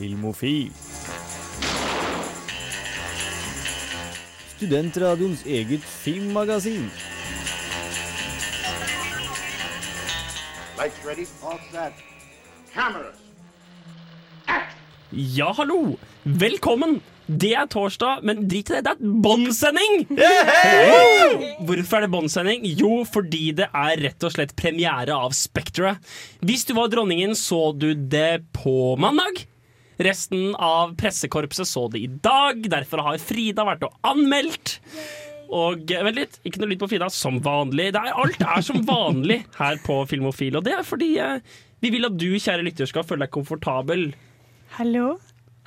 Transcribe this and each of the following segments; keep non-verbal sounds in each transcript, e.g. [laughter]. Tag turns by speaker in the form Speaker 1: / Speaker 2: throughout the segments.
Speaker 1: Filmofil. Studentradioens eget filmmagasin.
Speaker 2: Lights ready, all set. Cameras.
Speaker 3: Ja, hallo! Velkommen! Det er torsdag, men drit i det, det er båndsending! Hvorfor er det båndsending? Jo, fordi det er rett og slett premiere av Spectre. Hvis du var dronningen, så du det på mandag. Resten av pressekorpset så det i dag. Derfor har Frida vært og anmeldt. Og eh, vent litt, ikke noe lyd på Frida, som vanlig. Det er, alt er som vanlig her på Filmofil, og det er fordi eh, vi vil at du, kjære lytter, skal føle deg komfortabel.
Speaker 4: Hallo?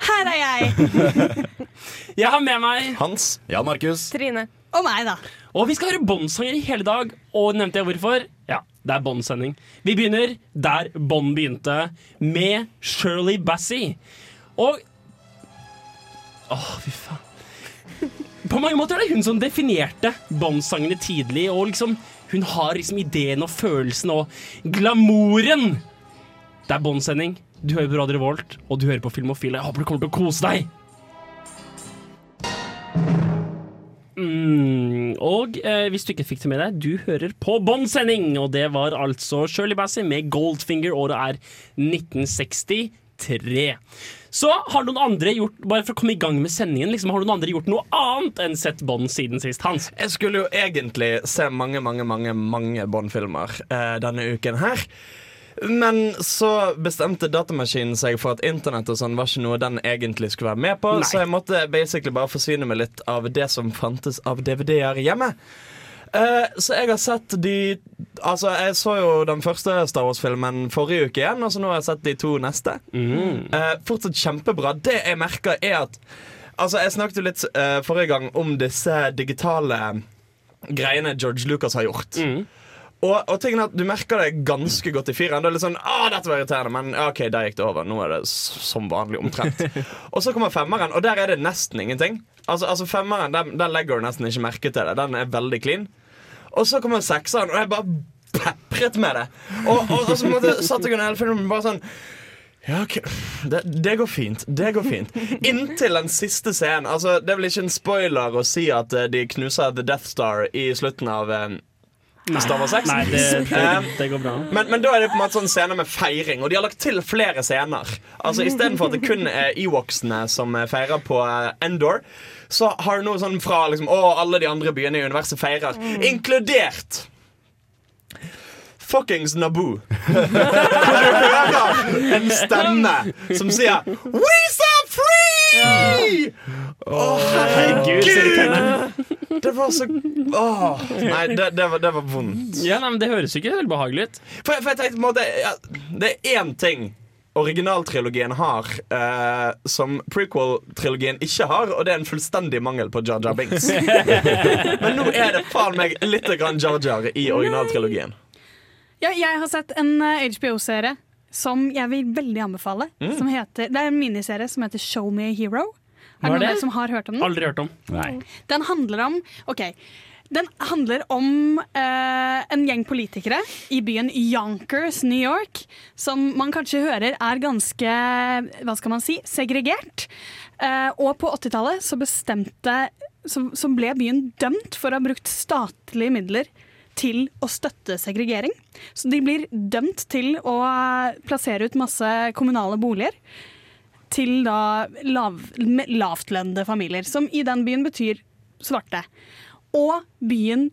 Speaker 4: Her er jeg! [laughs]
Speaker 3: Jeg har med meg
Speaker 5: Hans. Jan Markus.
Speaker 4: Trine. Og meg, da.
Speaker 3: Og vi skal høre Bond-sanger i hele dag. Og nevnte jeg hvorfor? Ja, det er Bond-sending. Vi begynner der Bond begynte, med Shirley Bassey. Og Åh, fy faen. På mange måter er det hun som definerte Bond-sangene tidlig. Og liksom, hun har liksom ideen og følelsen og glamouren. Det er Bond-sending. Du hører på Radio Revolt, og du hører på Filmofil. Jeg håper du kommer til å kose deg. Mm, og eh, hvis du ikke fikk det med deg, du hører på båndsending! Og det var altså Shirley Bassey med Goldfinger. Året er 1963. Så har noen andre gjort Bare for å komme i gang med sendingen, liksom, har noen andre gjort noe annet enn sett Bond siden sist? Hans?
Speaker 5: Jeg skulle jo egentlig se mange, mange, mange mange Bond-filmer eh, denne uken her. Men så bestemte datamaskinen seg for at internett og sånn var ikke noe den egentlig skulle være med på,
Speaker 3: Nei.
Speaker 5: så jeg måtte basically bare forsyne meg litt av det som fantes av DVD-er hjemme. Eh, så jeg har sett de Altså, jeg så jo den første Star Wars-filmen forrige uke igjen, og så nå har jeg sett de to neste. Eh, fortsatt kjempebra. Det jeg merker, er at Altså, jeg snakket jo litt eh, forrige gang om disse digitale greiene George Lucas har gjort. Og, og tingen er at Du merker det ganske godt i fireren. Det er litt sånn, å, dette var irriterende Men ok, der gikk det over. Nå er det som vanlig omtrent. [laughs] og så kommer femmeren, og der er det nesten ingenting. Altså, altså Femmeren den, den legger du nesten ikke merke til det. Den er veldig clean. Og så kommer sekseren, og jeg bare pepret med det. Og, og, og så måtte, satt jeg under hele filmen bare sånn ja, okay. Det, det går fint. Det går fint. Inntil den siste scenen. Altså, det er vel ikke en spoiler å si at eh, de knuser The Death Star i slutten av Star Wars 6.
Speaker 3: Nei, det, [laughs] det, det går bra.
Speaker 5: Men, men da er det på en måte sånn scener med feiring, og de har lagt til flere scener. Altså Istedenfor at det kun er Ewoksene som eh, feirer på eh, Endor, så har du noe sånn fra liksom, Å, alle de andre byene i universet feirer, inkludert Fuckings Naboo. [laughs] Hvor du hører en stemme som sier We Å,
Speaker 3: Herregud.
Speaker 5: Det var så Åh, Nei, det, det, var, det var vondt.
Speaker 3: Ja, nei, men Det høres jo ikke helt behagelig ut.
Speaker 5: For, for jeg tenkte på en måte ja, Det er én ting originaltrilogien har eh, som prequel-trilogien ikke har, og det er en fullstendig mangel på Jar Jar Binks. [laughs] Men nå er det faen meg litt grann Jar Jar i originaltrilogien.
Speaker 4: Ja, jeg har sett en eh, HBO-serie som jeg vil veldig anbefale. Som heter, det er en miniserie som heter Show Me a Hero.
Speaker 3: Er
Speaker 4: det noen av
Speaker 3: det?
Speaker 4: dere som har hørt om den?
Speaker 3: Aldri hørt om.
Speaker 1: Nei.
Speaker 4: Den handler om Ok, den handler om eh, en gjeng politikere i byen Yonkers, New York, som man kanskje hører er ganske hva skal man si, segregert. Eh, og på 80-tallet så bestemte så, så ble byen dømt for å ha brukt statlige midler til å støtte segregering. Så de blir dømt til å plassere ut masse kommunale boliger til da lav, lavtlønnede familier, som i den byen betyr svarte. Og byen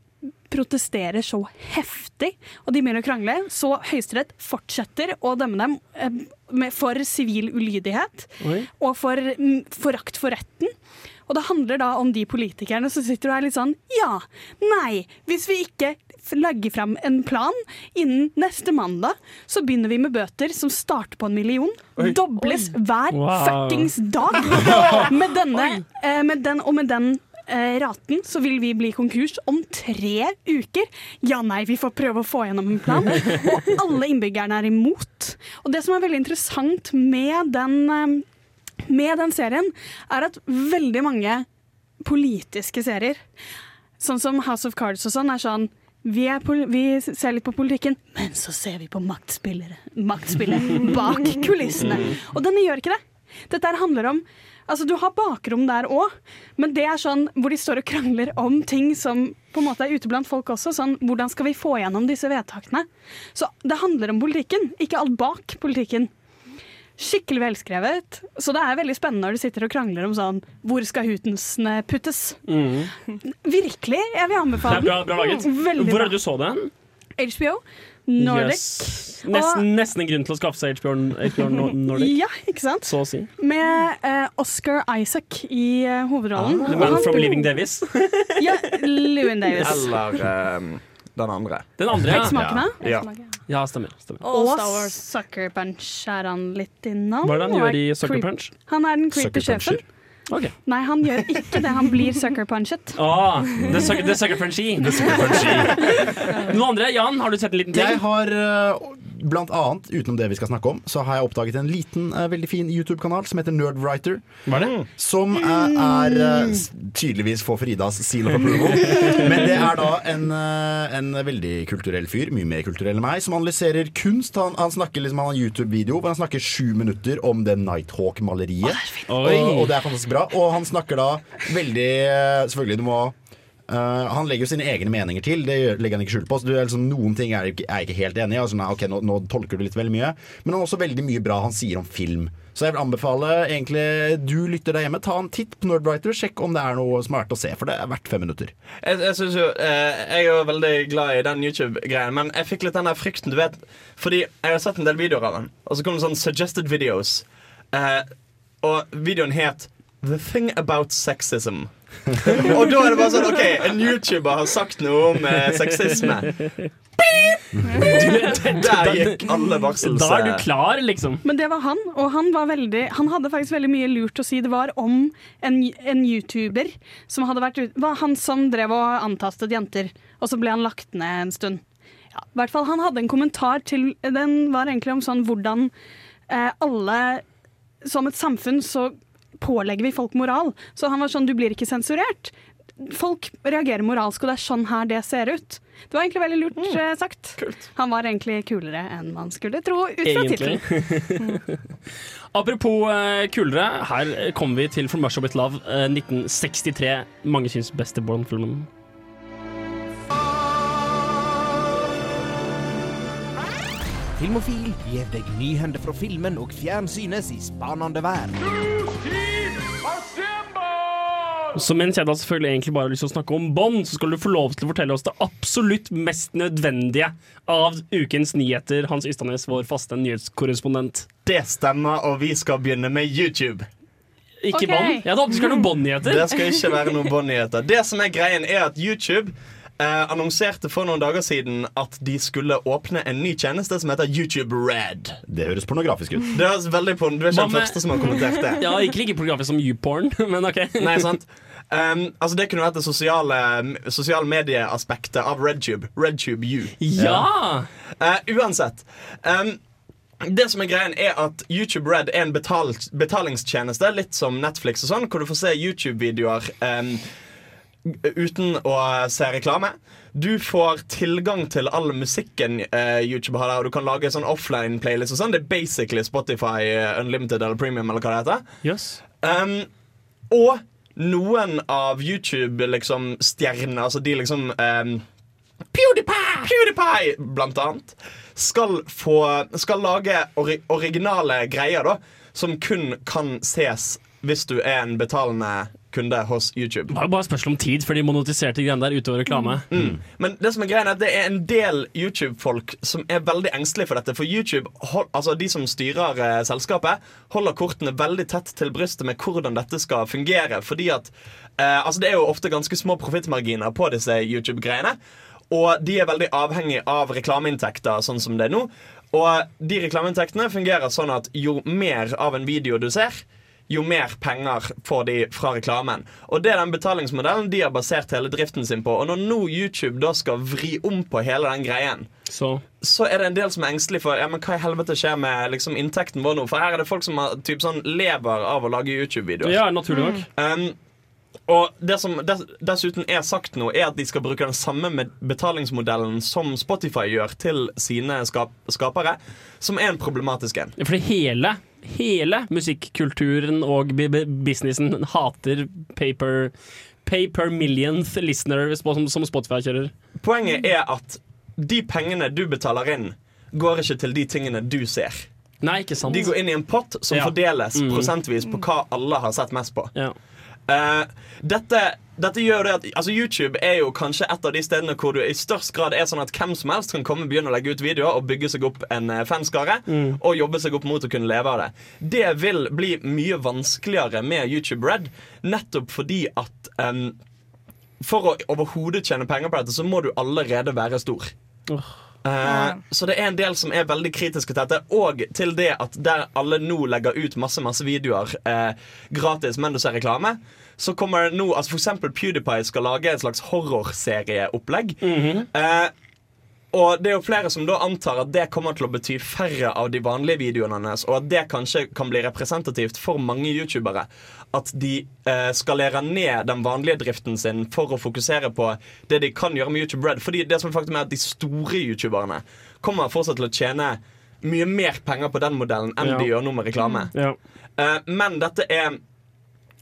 Speaker 4: protesterer så heftig, og de begynner å krangle, så Høyesterett fortsetter å dømme dem eh, for sivil ulydighet
Speaker 3: Oi.
Speaker 4: og for mm, forakt for retten. Og det handler da om de politikerne som sitter og er litt sånn Ja, nei, hvis vi ikke legger frem en plan innen neste mandag, så begynner vi med bøter som starter på en million. Dobles hver
Speaker 3: Wow.
Speaker 4: fuckings dag. [laughs] Med denne, eh, med den, og med den eh, raten så vil vi bli konkurs om tre uker. Ja, nei, vi får prøve å få gjennom en plan. Og alle innbyggerne er imot. Og det som er veldig interessant med den, eh, med den serien, er at veldig mange politiske serier, sånn som House of Cards og sånn, er sånn vi, er vi ser litt på politikken, men så ser vi på maktspillere. Maktspillet [laughs] bak kulissene. Og denne gjør ikke det. Dette handler om Altså, du har bakrom der òg, men det er sånn hvor de står og krangler om ting som på en måte er ute blant folk også. Sånn, hvordan skal vi få gjennom disse vedtakene? Så det handler om politikken, ikke alt bak politikken. Skikkelig velskrevet. Så det er veldig spennende når de sitter og krangler om sånn Hvor skal hutensene puttes? Virkelig, jeg vil
Speaker 3: Mm. Det
Speaker 4: anbefale
Speaker 3: er bra, bra laget.
Speaker 4: Veldig
Speaker 3: Hvor er det du så den?
Speaker 4: HBO. Nordic.
Speaker 3: Yes. Nesten, nesten en grunn til å skaffe seg HBO, HBO [laughs] Nordic.
Speaker 4: Ja, ikke sant?
Speaker 3: så å si.
Speaker 4: Med uh, Oscar Isaac i uh, hovedrollen.
Speaker 3: The Man from Living Davis.
Speaker 4: Ja, Lewin Davis.
Speaker 5: Eller ehm, den andre.
Speaker 3: Den andre, ja.
Speaker 4: Eksmakene.
Speaker 5: Ja.
Speaker 3: Ja, stemmer. stemmer.
Speaker 4: Og
Speaker 6: Star Wars.
Speaker 4: Sucker Punch er han litt innom.
Speaker 3: Hva er det han gjør i Sucker Punch?
Speaker 4: Han er den creepy sjefen.
Speaker 3: Okay.
Speaker 4: Nei, han gjør ikke det. Han blir sucker punchet. [laughs]
Speaker 3: Ah, The Sucker, the sucker Punchy. [laughs] Noen andre? Jan, har du sett en liten ting?
Speaker 7: Jeg har eh, blant annet, utenom det vi skal snakke om, så har jeg oppdaget en liten, uh, veldig fin YouTube-kanal som heter Nerdwriter.
Speaker 3: Er?
Speaker 7: Som uh, er eh, tydeligvis for Fridas seal of approval. Men det er da en, eh, en veldig kulturell fyr, mye mer kulturell enn meg, som analyserer kunst. Han, han snakker liksom, han har YouTube-video hvor han snakker sju minutter om det Nighthawk-maleriet. Og, og det er fantastisk bra. Og han snakker da veldig Selvfølgelig, du må eh, han legger jo sine egne meninger til, det legger han ikke skjul på. Du liksom, noen ting er jeg ikke, helt enig i. Altså, ok, nå, nå tolker du litt veldig mye. Men han har også veldig mye bra han sier om film. Så jeg vil anbefale egentlig du lytter der hjemme, ta en titt på Nerdwriter. Sjekk om det er noe som er verdt å se, for det er verdt fem minutter.
Speaker 5: Jeg, jeg, synes jo, eh, jeg er jo veldig glad i den YouTube-greien, men jeg fikk litt den der frykten, du vet. Fordi jeg har sett en del videoer av den, og så kom det sånn suggested videos. Eh, og videoen het The Thing About Sexism. [laughs] og da er det bare sånn OK, en YouTuber har sagt noe om eh, sexisme. [laughs] Der gikk alle.
Speaker 3: Da er du klar, liksom.
Speaker 4: Men det var han, og han var veldig Han hadde faktisk veldig mye lurt å si. Det var om en, en YouTuber som hadde vært ute var han som drev og antastet jenter, og så ble han lagt ned en stund. Ja, i hvert fall Han hadde en kommentar til Den var egentlig om sånn hvordan eh, alle Som et samfunn så pålegger vi folk moral. Så han var sånn Du blir ikke sensurert. Folk reagerer moralsk, og det er sånn her det ser ut. Det var egentlig veldig lurt mm. sagt. Han var egentlig kulere enn man skulle tro ut fra tittelen. [laughs]
Speaker 3: Apropos eh, kulere, her kommer vi til From Russia With Love, eh, 1963. Mange syns beste Bond-filmen.
Speaker 8: Filmofil gir deg nyhender fra filmen og fjernsynets i spanende vær.
Speaker 3: Så mens jeg da selvfølgelig egentlig bare har lyst til å snakke om Bond, så skal du få lov til å fortelle oss det absolutt mest nødvendige av ukens nyheter. Hans Ystanes, vår faste nyhetskorrespondent.
Speaker 5: Det stemmer, og vi skal begynne med YouTube.
Speaker 3: Ikke
Speaker 4: okay.
Speaker 3: Bond. Jeg hadde håpet det skulle være noen Bond-nyheter.
Speaker 5: Det skal ikke være noen Bond-nyheter. Det som er greien, er at YouTube eh, annonserte for noen dager siden at de skulle åpne en ny tjeneste som heter YouTube Red.
Speaker 7: Det høres pornografisk ut.
Speaker 5: Det høres veldig porn Du er ikke den første som har kommentert det. [laughs]
Speaker 3: Ja, ikke like pornografisk som YouPorn, [laughs] men OK. [laughs]
Speaker 5: Nei, sant? Um, altså Det kunne vært det sosiale, sosiale medieaspektet av RedTube. RedTube U.
Speaker 3: Ja!
Speaker 5: Uh, uansett. Um, det som er greien er at YouTube Red er en betal betalingstjeneste, litt som Netflix og sånn, hvor du får se YouTube-videoer um, uten å se reklame. Du får tilgang til all musikken eh, YouTube har der, og du kan lage sånn offline-playlist og sånn. Det er basically Spotify eh, Unlimited eller Premium eller hva det heter.
Speaker 3: Yes.
Speaker 5: Um, og noen av YouTube-stjernene, liksom, stjernene, altså de liksom um, PewDiePie! PewDiePie, blant annet, skal, få, skal lage ori originale greier da, som kun kan ses hvis du er en betalende kunde hos YouTube.
Speaker 3: Det var jo bare spørsmål om tid før de monetiserte greiene der utover reklame.
Speaker 5: Mm. Men det som er greia er at det er en del YouTube-folk som er veldig engstelige for dette. For YouTube, hold, altså de som styrer eh, selskapet, holder kortene veldig tett til brystet med hvordan dette skal fungere. Fordi at eh, altså Det er jo ofte ganske små profittmarginer på disse YouTube-greiene. Og de er veldig avhengig av reklameinntekter, sånn som det er nå. Og de reklameinntektene fungerer sånn at jo mer av en video du ser, jo mer penger får de fra reklamen. Og det er den betalingsmodellen de har basert hele driften sin på. Og når nå YouTube da skal vri om på hele den greien,
Speaker 3: Så
Speaker 5: så er det en del som er engstelig for ja, men hva i helvete skjer med liksom, inntekten vår nå. For her er det folk som har, typ, sånn, lever av å lage YouTube-videoer.
Speaker 3: ja, naturlig nok.
Speaker 5: Um, og det som dess, dessuten er sagt nå, er at de skal bruke den samme med betalingsmodellen som Spotify gjør til sine skap skapere, som er en problematisk en.
Speaker 3: For det hele hele musikkulturen og businessen hater paper Pay per millionth listener som, som Spotify kjører.
Speaker 5: Poenget er at de pengene du betaler inn, går ikke til de tingene du ser.
Speaker 3: Nei, ikke sant?
Speaker 5: De går inn i en pott som
Speaker 3: Ja.
Speaker 5: fordeles
Speaker 3: Mm.
Speaker 5: prosentvis på hva alle har sett mest på.
Speaker 3: Ja.
Speaker 5: Uh, dette, dette gjør det at altså YouTube er jo kanskje et av de stedene hvor du i størst grad er sånn at hvem som helst kan komme og begynne å legge ut videoer og bygge seg opp en fanskare mm. og jobbe seg opp mot å kunne leve av det. Det vil bli mye vanskeligere med YouTube Red, nettopp fordi at um, for å overhodet tjene penger på dette, så må du allerede være stor. Eh, så det er en del som er veldig kritiske til dette, og til det at der alle nå legger ut masse masse videoer eh, gratis, men du ser reklame, så kommer det nå altså eksempel PewDiePie skal lage et slags horrorserieopplegg. eh, og det er jo flere som da antar at det kommer til å bety færre av de vanlige videoene hennes, og at det kanskje kan bli representativt for mange youtubere. At de eh, skalerer ned den vanlige driften sin for å fokusere på det de kan gjøre med YouTube Red. Fordi det som er faktum er at de store youtuberne kommer fortsatt til å tjene mye mer penger på den modellen enn
Speaker 3: Ja.
Speaker 5: de gjør nå med reklame.
Speaker 3: Ja.
Speaker 5: Eh, men dette er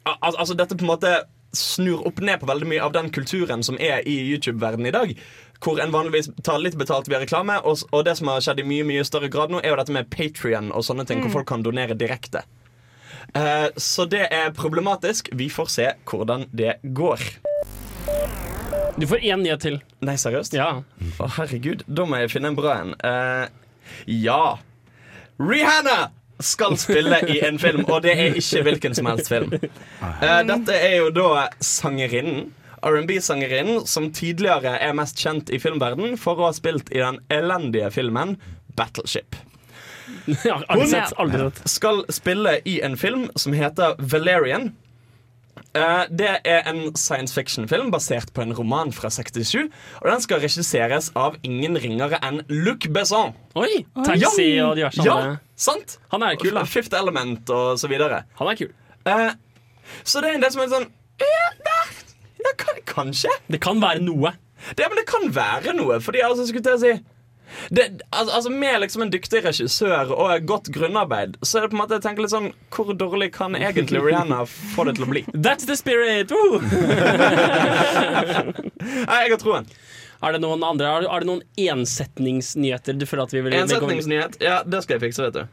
Speaker 5: al Altså dette på en måte snur opp ned på veldig mye av den kulturen som er i YouTube-verdenen i dag. Hvor en vanligvis tar litt betalt via reklame. Og, og det som har skjedd i mye mye større grad nå, er jo dette med Patrion og sånne ting, hvor folk kan donere direkte. Uh, så det er problematisk. Vi får se hvordan det går.
Speaker 3: Du får én nyhet til.
Speaker 5: Nei, seriøst?
Speaker 3: Ja.
Speaker 5: Å, herregud, da må jeg finne en bra en. Uh, ja. Rihanna skal spille i en film, og det er ikke hvilken som helst film. Uh, dette er jo da sangerinnen. R&B-sangerinnen som tidligere er mest kjent i filmverden for å ha spilt i den elendige filmen Battleship.
Speaker 3: sett.
Speaker 5: Skal spille i en film som heter Valerian. Eh, det er en science fiction-film basert på en roman fra 67. Og den skal regisseres av ingen ringere enn Luc Besson.
Speaker 3: Oi! Taxi og diverse
Speaker 5: Ja,
Speaker 3: andre.
Speaker 5: sant?
Speaker 3: Han er kul, da.
Speaker 5: Fifth Element og så videre.
Speaker 3: Han er kul.
Speaker 5: Eh, så det er en del som er sånn ja, ja, kan, Kanskje.
Speaker 3: Det kan være noe.
Speaker 5: Det, men det kan være noe. Fordi altså, skulle jeg si det, altså, altså Med liksom en dyktig regissør og godt grunnarbeid, så er det på en måte jeg tenker litt sånn Hvor dårlig kan egentlig Rihanna få det til å bli?
Speaker 3: That's the spirit! [laughs]
Speaker 5: Nei, jeg har troen.
Speaker 3: Er det noen andre Er er det noen ensetningsnyheter du føler at vi vil
Speaker 5: Ensetningsnyhet. Ja, det skal jeg fikse, vet du.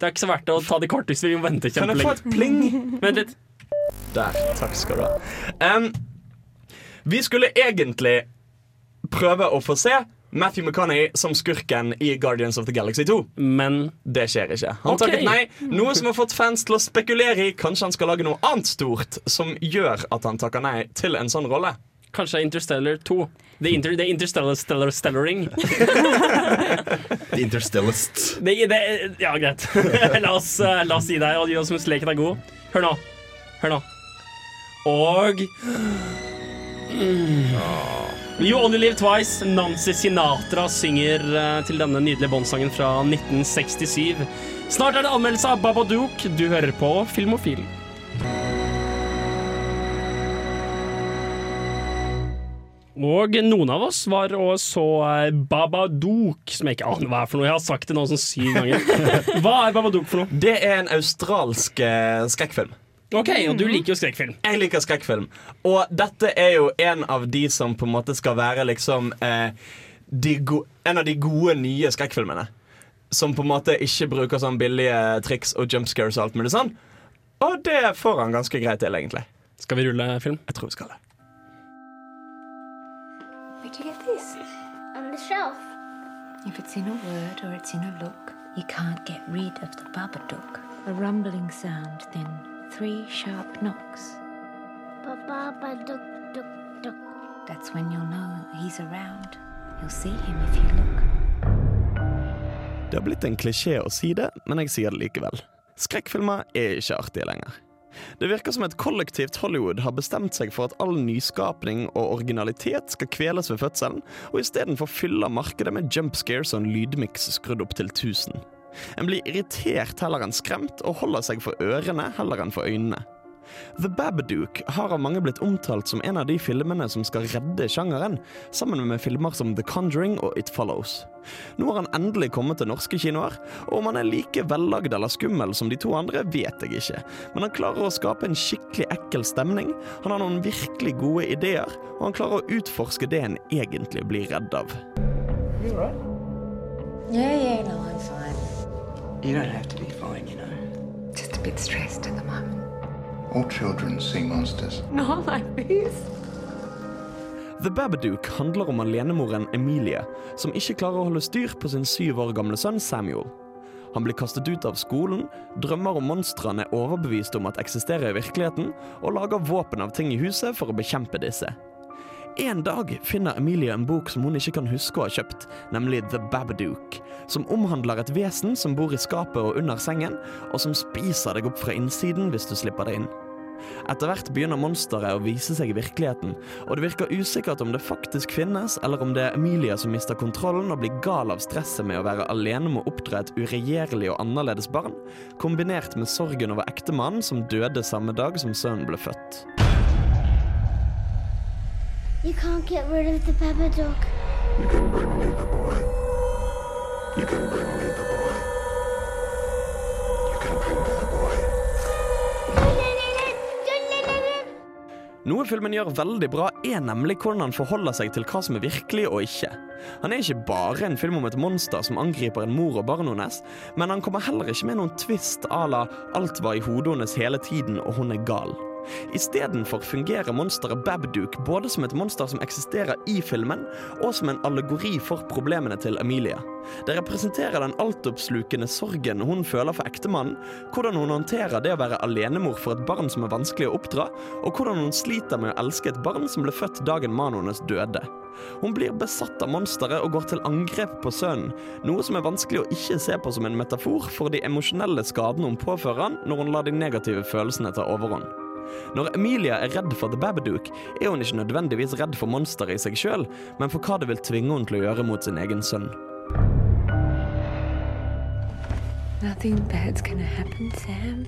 Speaker 3: Det er ikke så verdt å ta det kort hvis vi må vente
Speaker 5: Kan jeg få et pling?
Speaker 3: Vent litt.
Speaker 5: Der. Takk skal du ha. Um, vi skulle egentlig prøve å få se Matthew McConaughey som skurken i Guardians of the Galaxy 2.
Speaker 3: Men
Speaker 5: Det skjer ikke. Han
Speaker 3: okay.
Speaker 5: takket nei, noe som har fått fans til å spekulere i kanskje han skal lage noe annet stort som gjør at han takker nei til en sånn rolle.
Speaker 3: kanskje Interstellar 2. The, inter, the Interstellar stellar, Stellaring. [laughs]
Speaker 7: The Interstellist.
Speaker 3: Det, det, ja, greit. [laughs] la, oss, eh, la oss si det, og gi oss mens leken er god. Hør nå. Hør nå. Og. You Only Live Twice. Nancy Sinatra synger eh, til denne nydelige Bond-sangen fra 1967. Snart er det anmeldelse av Babadook. Du hører på Filmofil. Og noen av oss var og så eh, Babadook, som jeg ikke aner hva er for noe. Jeg har sagt det nå sånn syv ganger. [laughs] Hva er Babadook for noe?
Speaker 5: Det er en australsk eh, skrekkfilm.
Speaker 3: Ok, og du liker jo skrekkfilm.
Speaker 5: Jeg liker skrekkfilm. Og dette er jo en av de som på en måte skal være liksom eh, de En av de gode, nye skrekkfilmene. Som på en måte ikke bruker sånn billige triks og jump scares og alt mulig sånn. Og det får han ganske greit til, egentlig.
Speaker 3: Skal vi rulle film?
Speaker 5: Jeg tror vi skal det.
Speaker 6: Where'd you get this?
Speaker 2: On the shelf.
Speaker 6: If it's in a word or it's in a look, you can't get rid of the Babadook. A rumbling sound, then three sharp knocks.
Speaker 2: Ba-ba-ba, duck, duck, duck.
Speaker 6: That's when you'll know he's around. You'll see him if you look.
Speaker 5: Det har blitt en klisjé å si det, men jeg sier det likevel. Skrekkfilmer er ikke artige lenger. Det virker som et kollektivt Hollywood har bestemt seg for at all nyskapning og originalitet skal kveles ved fødselen, og istedenfor fyller markedet med jump scares og en lydmiks skrudd opp til 1000. En blir irritert heller enn skremt, og holder seg for ørene heller enn for øynene. The Babadook har av mange blitt omtalt som en av de filmene som skal redde sjangeren, sammen med filmer som The Conjuring og It Follows. Nå har han endelig kommet til norske kinoer, og om han er like vellagd eller skummel som de to andre, vet jeg ikke. Men han klarer å skape en skikkelig ekkel stemning, han har noen virkelig gode ideer, og han klarer å utforske det en egentlig blir redd av.
Speaker 6: Yeah, yeah, no, I'm fine.
Speaker 9: You don't have to be fine, you know.
Speaker 6: Just a bit stressed at the moment.
Speaker 10: All children see monsters.
Speaker 6: Not like this.
Speaker 5: The Babadook handler om alenemoren Emilie, som ikke klarer å holde styr på sin syv år gamle sønn Samuel. Han blir kastet ut av skolen, drømmer om monstrene er overbevist om at eksisterer i virkeligheten, og lager våpen av ting i huset for å bekjempe disse. En dag finner Emilie en bok som hun ikke kan huske å ha kjøpt, nemlig The Babadook, som omhandler et vesen som bor i skapet og under sengen, og som spiser deg opp fra innsiden hvis du slipper det inn. Etter hvert begynner monsteret å vise seg i virkeligheten, og det virker usikkert om det faktisk finnes, eller om det er Emilie som mister kontrollen og blir gal av stresset med å være alene med å oppdra et uregjerlig og annerledes barn, kombinert med sorgen over ektemannen som døde samme dag som sønnen ble født.
Speaker 2: You can't get rid of the Peppa dog.
Speaker 10: You can bring me the boy. You can bring me the boy. You can bring me the boy.
Speaker 5: Noe filmen gjør veldig bra, er nemlig hvordan han forholder seg til hva som er virkelig og ikke. Han er ikke bare en film om et monster som angriper en mor og barnet hennes, men han kommer heller ikke med noen twist à la 'alt var i hodet hennes hele tiden, og hun er gal'. Istedenfor fungerer monsteret Babduke både som et monster som eksisterer i filmen, og som en allegori for problemene til Emilie. Det representerer den altoppslukende sorgen hun føler for ektemannen, hvordan hun håndterer det å være alenemor for et barn som er vanskelig å oppdra, og hvordan hun sliter med å elske et barn som ble født dagen mannen hennes døde. Hun blir besatt av monsteret og går til angrep på sønnen, noe som er vanskelig å ikke se på som en metafor for de emosjonelle skadene hun påfører han når hun lar de negative følelsene ta overhånd. Når Emilia er redd for The Babadook, er hun ikke nødvendigvis redd for monsteret i seg sjøl, men for hva det vil tvinge henne til å gjøre mot sin egen sønn.
Speaker 6: Nothing bad's gonna happen, Sam.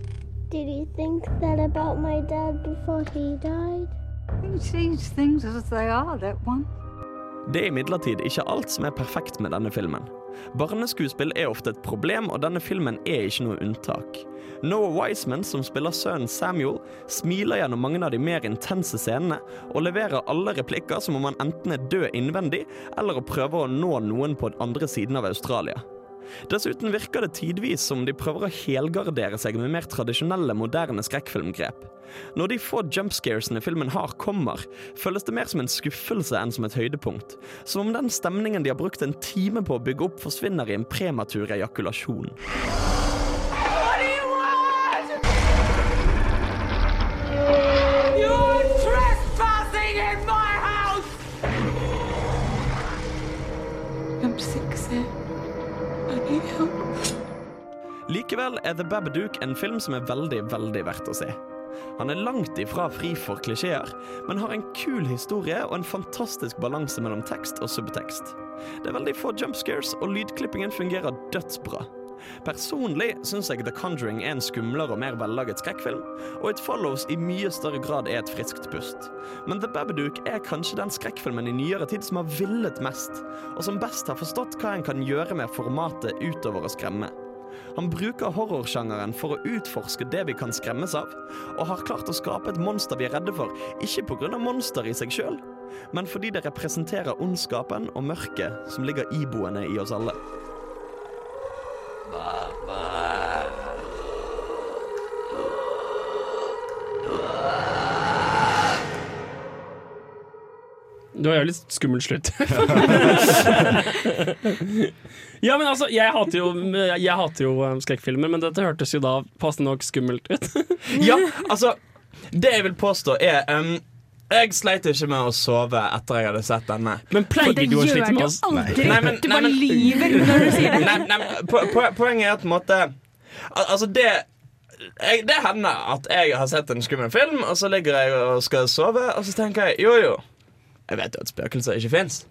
Speaker 2: Did you think that about my dad before he died?
Speaker 11: He sees things as they are, that one.
Speaker 5: Det er imidlertid ikke alt som er perfekt med denne filmen. Barneskuespill er ofte et problem, og denne filmen er ikke noe unntak. Noah Wiseman, som spiller sønnen Samuel, smiler gjennom mange av de mer intense scenene, og leverer alle replikker som om han enten er død innvendig, eller å prøve å nå noen på den andre siden av Australia. Dessuten virker det tidvis som de prøver å helgardere seg med mer tradisjonelle, moderne skrekkfilmgrep. Når de få jumpscaresene filmen har, kommer, føles det mer som en skuffelse enn som et høydepunkt. Som om den stemningen de har brukt en time på å bygge opp, forsvinner i en prematur ejakulasjon. Likevel er The Babadook en film som er veldig, veldig verdt å se. Han er langt ifra fri for klisjeer, men har en kul historie og en fantastisk balanse mellom tekst og subtekst. Det er veldig få jumpscares, og lydklippingen fungerer dødsbra. Personlig syns jeg The Conjuring er en skumlere og mer vellaget skrekkfilm, og It Follows i mye større grad er et friskt pust. Men The Babadook er kanskje den skrekkfilmen i nyere tid som har villet mest, og som best har forstått hva en kan gjøre med formatet utover å skremme. Han bruker horrorsjangeren for å utforske det vi kan skremmes av, og har klart å skape et monster vi er redde for, ikke pga. monster i seg sjøl, men fordi det representerer ondskapen og mørket som ligger iboende i oss alle.
Speaker 3: Det var jævlig skummel slutt. [laughs] ja, men altså, jeg hater jo, jeg hater jo um, skrekkfilmer, men dette hørtes jo da passende nok skummelt ut. [laughs]
Speaker 5: Ja, altså Det jeg vil påstå er um, Jeg sleit ikke med å sove etter jeg hadde sett denne.
Speaker 3: Men pleier du å slite med
Speaker 4: jo
Speaker 3: oss?
Speaker 4: aldri.
Speaker 5: Nei, men-
Speaker 4: du
Speaker 5: nei,
Speaker 4: bare
Speaker 5: men-
Speaker 4: lyver når du sier det. [laughs]
Speaker 5: Nei, nei, po po poenget er at på en måte al Altså det jeg, Det hender at jeg har sett en skummel film, og så ligger jeg og skal sove, og så tenker jeg jo jo, jeg vet jo at spøkelser ikke fins,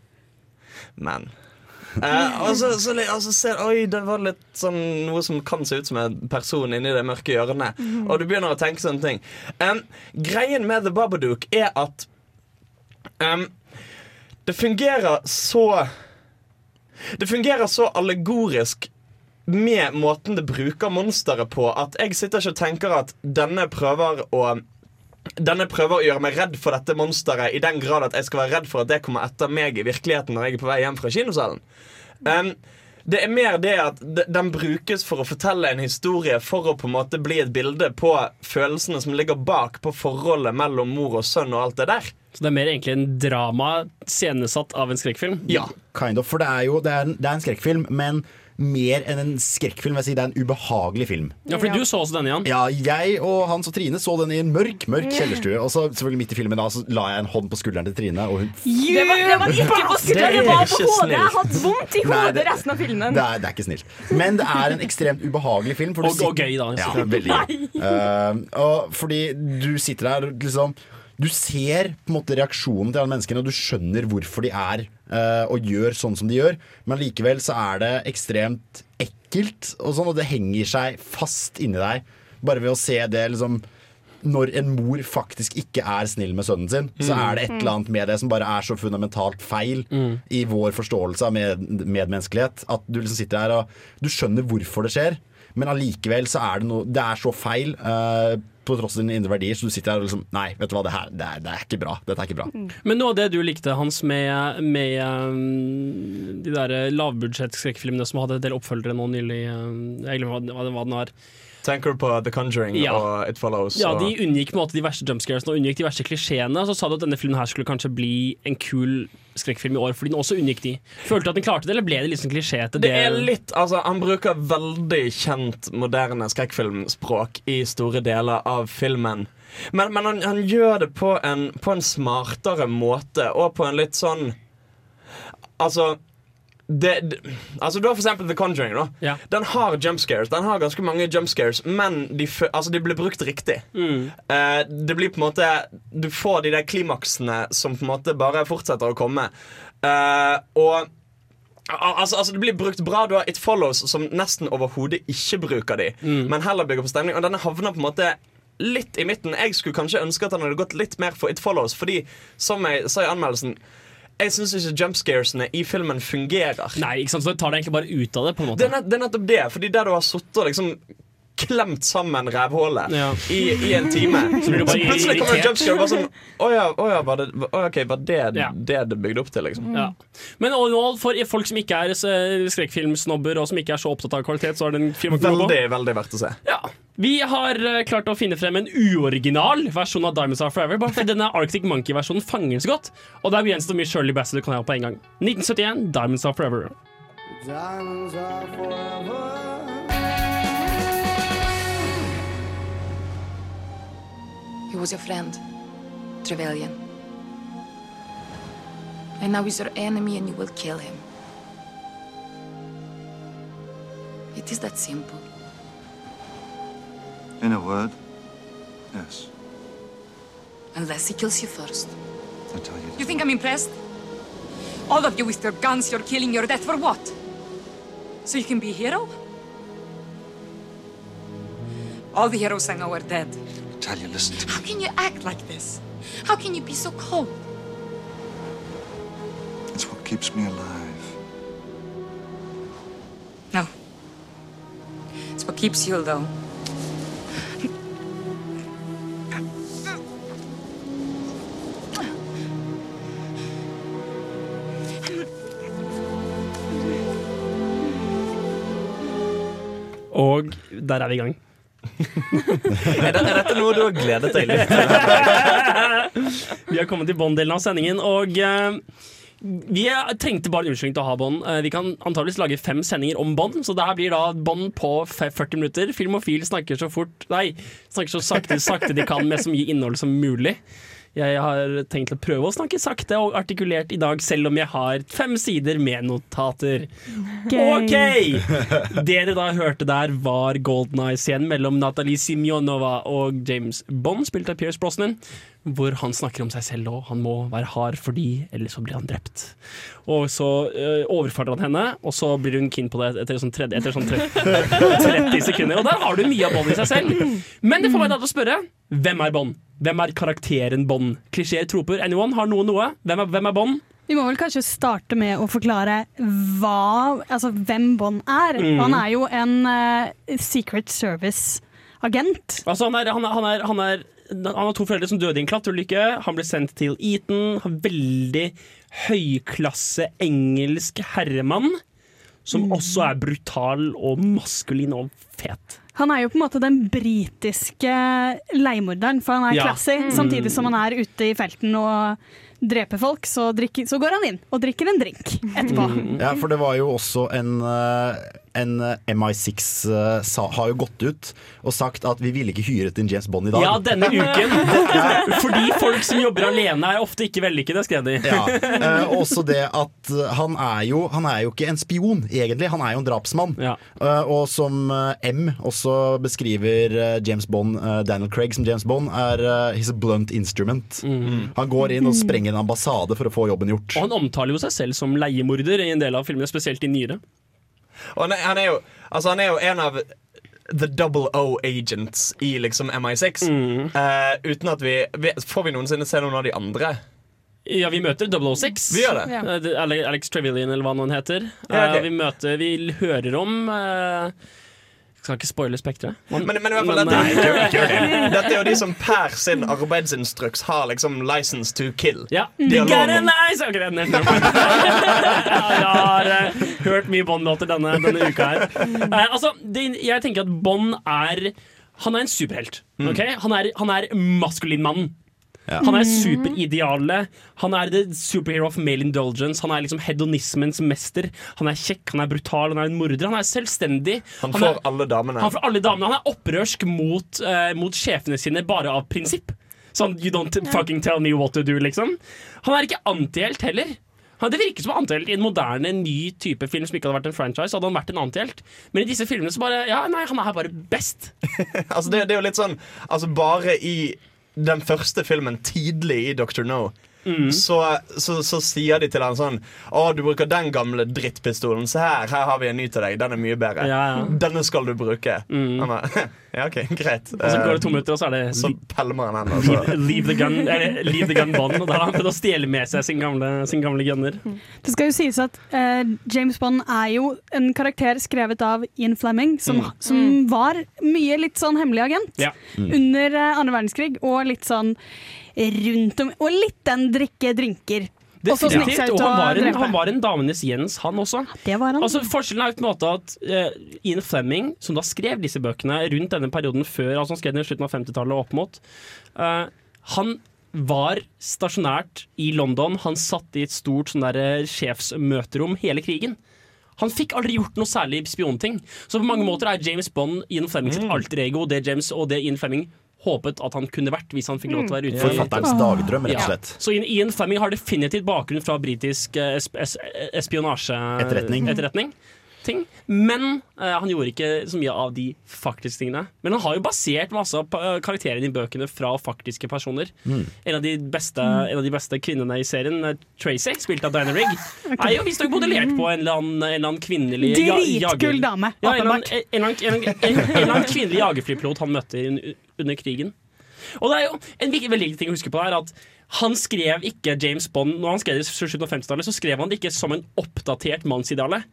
Speaker 5: men Eh, og så, så, li- og så ser Oi, det var litt sånn noe som kan se ut som en person inni det mørke hjørnet.
Speaker 12: Mhm.
Speaker 5: Og du begynner å tenke sånne ting. Um, greien med The Babadook er at um, det fungerer så Det fungerer så allegorisk med måten det bruker monsteret på, at jeg sitter ikke og tenker at denne prøver å denne prøver å gjøre meg redd for dette monsteret i den grad at jeg skal være redd for at det kommer etter meg i virkeligheten når jeg er på vei hjem fra kinosalen. Um, det er mer det at den brukes for å fortelle en historie for å på en måte bli et bilde på følelsene som ligger bak, på forholdet mellom mor og sønn og alt det der.
Speaker 3: Så det er mer egentlig en drama scenesatt av en skrekkfilm?
Speaker 5: Ja.
Speaker 7: Kind of, for det er jo det er en, det er en skrekkfilm, men mer enn en skrekkfilm. Jeg si, det er en ubehagelig film.
Speaker 3: Ja, fordi du så også denne, Jan.
Speaker 7: Ja, jeg og Hans og Trine så den i en mørk mørk kjellerstue. Og så selvfølgelig midt i filmen da, så la jeg en hånd på skulderen til Trine. Og hun
Speaker 12: Det var, det var ikke på skulderen, det var på hodet. Jeg har hatt vondt i hodet resten av filmen.
Speaker 7: Det er, det er ikke snilt. Men det er en ekstremt ubehagelig film. for du
Speaker 3: Og- og gøy, da.
Speaker 7: Ja, veldig gøy. Uh, og fordi du sitter der liksom Du ser på en måte reaksjonen til alle menneskene, og du skjønner hvorfor de er og gjør sånn som de gjør. Men likevel så er det ekstremt ekkelt, og, sånn, og det henger seg fast inni deg. Bare ved å se det liksom når en mor faktisk ikke er snill med sønnen sin, så
Speaker 3: Mm.
Speaker 7: er det et eller annet med det som bare er så fundamentalt feil
Speaker 3: Mm.
Speaker 7: i vår forståelse av med, medmenneskelighet. At du liksom sitter her og du skjønner hvorfor det skjer, men allikevel så er det noe Det er så feil. eh, på tross av dine indre verdier, så du sitter her og liksom Nei, vet du hva, det her det er, det er ikke bra. Dette er ikke bra.
Speaker 3: Men noe av det du likte, Hans, med, med um, de der lavbudsjettskrekkfilmene som hadde en del oppfølgere nå nylig um, Jeg glemmer hva, hva den var.
Speaker 5: Tanker på The Conjuring
Speaker 3: Ja.
Speaker 5: og It Follows?
Speaker 3: Ja, De unngikk på en måte de verste jumpscaresene og unngikk de verste klisjeene. Så sa du at denne filmen her skulle kanskje bli en kul skrekkfilm i år, fordi den også unngikk de. Følte du at den klarte det, eller ble det litt sånn klisjéete?
Speaker 5: Det er litt, altså Han bruker veldig kjent moderne skrekkfilmspråk i store deler av filmen. Men, men han, han gjør det på en, på en smartere måte, og på en litt sånn Altså det, det, altså Du har for eksempel The Conjuring. da Den har jump scares Den har ganske mange jump scares men de, altså, de blir brukt riktig. Eh, det blir på en måte Du får de der klimaksene som på en måte bare fortsetter å komme. Uh, og Altså, altså Det blir brukt bra. Du har It Follows, som nesten overhodet ikke bruker de, men heller bygger på stemning. Og denne havner på en måte litt i midten. Jeg skulle kanskje ønske at han hadde gått litt mer for It Follows, fordi, som jeg sa i anmeldelsen jeg syns ikke jumpscaresene i filmen fungerer.
Speaker 3: Nei, ikke sant, så tar det egentlig bare ut av det. på en måte
Speaker 5: Det er, nett, det er nettopp det. Fordi der du har sittet og liksom klemt sammen rævhålet
Speaker 3: Ja.
Speaker 5: i, i en time. [laughs]
Speaker 3: Så
Speaker 5: Så plutselig kommer det jumpscare. og Bare sånn, å ja, å ja, var det, okay, var det
Speaker 3: Ja.
Speaker 5: det det bygde opp til? liksom
Speaker 3: Ja. Men all in all, for folk som ikke er eh, skrekkfilmsnobber og som ikke er så opptatt av kvalitet, så er det en film å gå på.
Speaker 5: Veldig, veldig verdt å se.
Speaker 3: Ja. Vi har eh, klart å finne frem en uoriginal versjon av Diamonds Are Forever. Bare fordi denne Arctic Monkey-versjonen fanger så godt. Og det er begrenset hvor mye Shirley Bassett du kan ha på en gang. 1971, Diamonds Are Forever.
Speaker 13: Diamonds are forever.
Speaker 14: He was your friend, Trevelyan. And now he's your enemy and you will kill him. It is that simple.
Speaker 15: In a word, yes.
Speaker 14: Unless he kills you first.
Speaker 15: I tell you.
Speaker 14: You think I'm impressed? All of you with your guns, your killing, your death, for what? So you can be a hero? All the heroes I know are dead.
Speaker 15: Talia, listen to me.
Speaker 14: How can you act like this? How can you be so cold?
Speaker 15: It's what keeps me alive.
Speaker 14: No. It's what keeps you, though.
Speaker 3: Og der er vi i gang. [laughs]
Speaker 5: er, det, er dette noe du har gledet deg til? [laughs]
Speaker 3: Vi har kommet til Bond-delen av sendingen, og uh, vi trengte bare en unnskyldning til å ha bånd. Uh, vi kan antakeligvis lage fem sendinger om bånd, så det her blir da bånd på 40 minutter. Filmofil snakker så fort Nei, snakker så sakte, sakte de kan med så mye innhold som mulig. Jeg har tenkt å prøve å snakke sakte og artikulert i dag, selv om jeg har fem sider med notater.
Speaker 4: Okay.
Speaker 3: OK! Det dere da hørte der, var Golden Eyes-scenen mellom Natalie Simjonova og James Bond, spilt av Pierce Brosnan. Hvor han snakker om seg selv og han må være hard fordi, ellers så blir han drept. Og så øh, overfaller han henne, og så blir hun keen på det etter sånn, tredje, etter sånn tre- [laughs] 30 sekunder. Og der har du mye av Bond i seg selv. Men det får meg da til å spørre hvem er Bond? Hvem er karakteren Bond? Klisjeer, troper, anyone? Har noen noe? Hvem er, hvem er Bond?
Speaker 4: Vi må vel kanskje starte med å forklare hva, altså hvem Bond er.
Speaker 3: Mm.
Speaker 4: Han er jo en uh, Secret Service-agent.
Speaker 3: Altså, han, er, han, er, han, er, han, er, han har to foreldre som døde i en klatreulykke. Han ble sendt til Eton. Veldig høyklasse engelsk herremann. Som også er brutal og maskulin og fet.
Speaker 4: Han er jo på en måte den britiske leiemorderen, for han er
Speaker 3: Ja.
Speaker 4: classy.
Speaker 3: Mm.
Speaker 4: Samtidig som han er ute i felten og dreper folk, så, drikker, så går han inn og drikker en drink etterpå.
Speaker 7: Ja, for det var jo også en, eh, en eh, MI6 eh, sa, har jo gått ut og sagt at vi ville ikke hyret inn James Bond i dag.
Speaker 3: Ja, denne [laughs] uken. Fordi folk som jobber alene er ofte ikke vellykkede, skrev de.
Speaker 7: Ja, eh, også det at eh, han er, jo, han er jo ikke en spion, egentlig. Han er jo en drapsmann. Eh, og som M også beskriver James Bond, Daniel Craig som James Bond, er uh, his blunt instrument. Han går inn og sprenger en ambassade for å få jobben gjort.
Speaker 3: Og han omtaler jo seg selv som leiemorder i en del av filmene, spesielt i nyere.
Speaker 5: Og han er, han, er jo, altså han er jo en av The double O agents i liksom MI6. Eh, uten at vi, vi Får vi noensinne se noen av de andre?
Speaker 3: Ja, vi møter 006.
Speaker 5: Vi gjør det.
Speaker 3: Ja. Alex Trevillian, eller hva han heter.
Speaker 5: Ja, okay.
Speaker 3: Eh, vi møter Vi hører om eh, Skal ikke spoile Spekteret.
Speaker 5: Men, men i hvert fall, dette,
Speaker 3: nei,
Speaker 5: ikke, ikke gjør det. [laughs] dette er jo de som per sin arbeidsinstruks har liksom license to kill.
Speaker 3: Ja.
Speaker 5: de
Speaker 3: har lov nice Ok, det nevner [laughs] jeg. Jeg har uh, hørt mye Bond-låter denne, denne uka her. Uh, altså, det, jeg tenker at Bond er Han er en superhelt. Okay? Han er, han er maskulinmannen. Han er superidealet. Han er the superhero of male indulgence. Han er liksom hedonismens mester. Han er kjekk, han er brutal, han er en morder. Han er selvstendig.
Speaker 5: Han
Speaker 3: han
Speaker 5: får alle damene.
Speaker 3: han får alle damene. Han er opprørsk mot, uh, mot sjefene sine bare av prinsipp. Sånn you don't fucking tell me what to do, liksom. Han er ikke antihelt heller. Det virker som antihelt i en moderne, ny type film som ikke hadde vært en franchise. Hadde han vært en antihelt Men i disse filmene så bare Ja, nei, han er bare best. [laughs]
Speaker 5: altså det, det er jo litt sånn Altså Bare i den første filmen, tidlig i Dr. No,
Speaker 3: Mm.
Speaker 5: så, så, så sier de til han sånn Å, du bruker den gamle drittpistolen. Se her, her har vi en ny til deg. Den er mye bedre.
Speaker 3: Ja, ja.
Speaker 5: Denne skal du bruke. Han er, [laughs] ja, OK, greit.
Speaker 3: Og så går det to minutter, og så er det
Speaker 5: Så pælmer han henne.
Speaker 3: Leave, leave the gun eller, Leave the gun Bond. Og da har han prøvd å stjele med seg sin gamle, sin gamle gunner.
Speaker 4: Det skal jo sies at uh, James Bond er jo en karakter skrevet av Ian Fleming, som,
Speaker 3: Mm.
Speaker 4: som var mye litt sånn hemmelig agent
Speaker 3: Ja. Mm.
Speaker 4: under uh, andre verdenskrig, og litt sånn rundt om Og litt den drikke drinker. Og
Speaker 3: Definitivt.
Speaker 4: ut
Speaker 3: Og han var, en, han var en damenes Jens, han også.
Speaker 4: Det var han.
Speaker 3: Altså, forskjellen er på en måte at uh, Ian Fleming, som da skrev disse bøkene rundt denne perioden før, altså han skrev den i slutten av 50-tallet og opp mot, uh, han var stasjonært i London. Han satt i et stort sånn der, eh, sjefsmøterom hele krigen. Han fikk aldri gjort noe særlig spionting. Så på mange måter er James Bond Ian Fleming sitt alter ego det James og det Ian Fleming håpet at han kunne vært hvis han fikk lov til å være ute.
Speaker 7: Forfatterens dagdrøm, rett og slett.
Speaker 3: Så Ian- Fleming har definitivt bakgrunn fra britisk eh, Ting. Men eh, han gjorde ikke så mye av de faktiske tingene. Men han har jo basert masse av karakterene i bøkene fra faktiske personer.
Speaker 7: Mm.
Speaker 3: En, av de beste, en av de beste kvinnene i serien, eh, Tracy, spilt av Diana Rigg, [laughs] er jo visstnok modellert på en eller annen, en eller annen kvinnelig ja-
Speaker 4: Dritkul dame,
Speaker 3: Ja, en eller annen, en, eller annen- kvinnelig jagerflypilot han møtte under krigen. Og det er jo en veldig viktig ting å huske på her at han skrev ikke James Bond Når han skrev det i slutten av 50-tallet, så skrev han det ikke som en oppdatert mannsideale.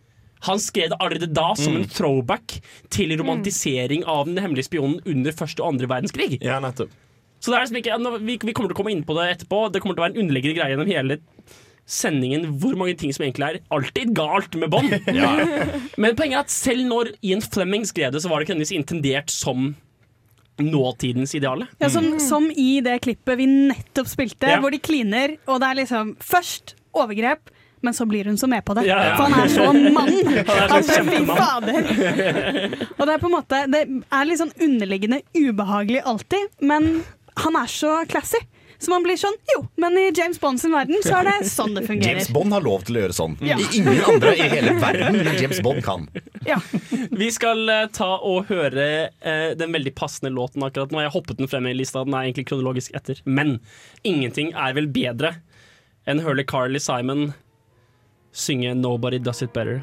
Speaker 3: Han skrev det allerede da som en throwback til romantisering av den hemmelige spionen under første og andre verdenskrig.
Speaker 5: Ja, nettopp.
Speaker 3: Så det er liksom ikke, vi, vi kommer til å komme inn på det etterpå. Det kommer til å være en underliggende greie gjennom hele sendingen hvor mange ting som egentlig er alltid galt med Bond. [laughs] Men poenget er at selv når Ian Fleming skrev det, så var det ikke intendert som nåtidens ideale.
Speaker 4: Ja, som, som i det klippet vi nettopp spilte,
Speaker 3: Ja.
Speaker 4: hvor de kliner, og det er liksom først overgrep, men så blir hun så med på det.
Speaker 3: Ja, ja.
Speaker 4: For han er så [laughs] mann!
Speaker 3: Han er
Speaker 4: Altså, fy fader! Og det er på en måte Det er litt sånn underliggende ubehagelig alltid, men han er så classy. Så man blir sånn Jo, men i James Bond sin verden så er det sånn det fungerer.
Speaker 7: James Bond har lov til å gjøre sånn.
Speaker 4: Ja.
Speaker 7: Ingen andre i hele verden men James Bond kan.
Speaker 3: Vi skal eh, ta og høre eh, den veldig passende låten akkurat nå. Jeg hoppet den frem i lista, den er egentlig kronologisk etter. Men ingenting er vel bedre enn Hurley Carly Simon synge 'Nobody Does It Better'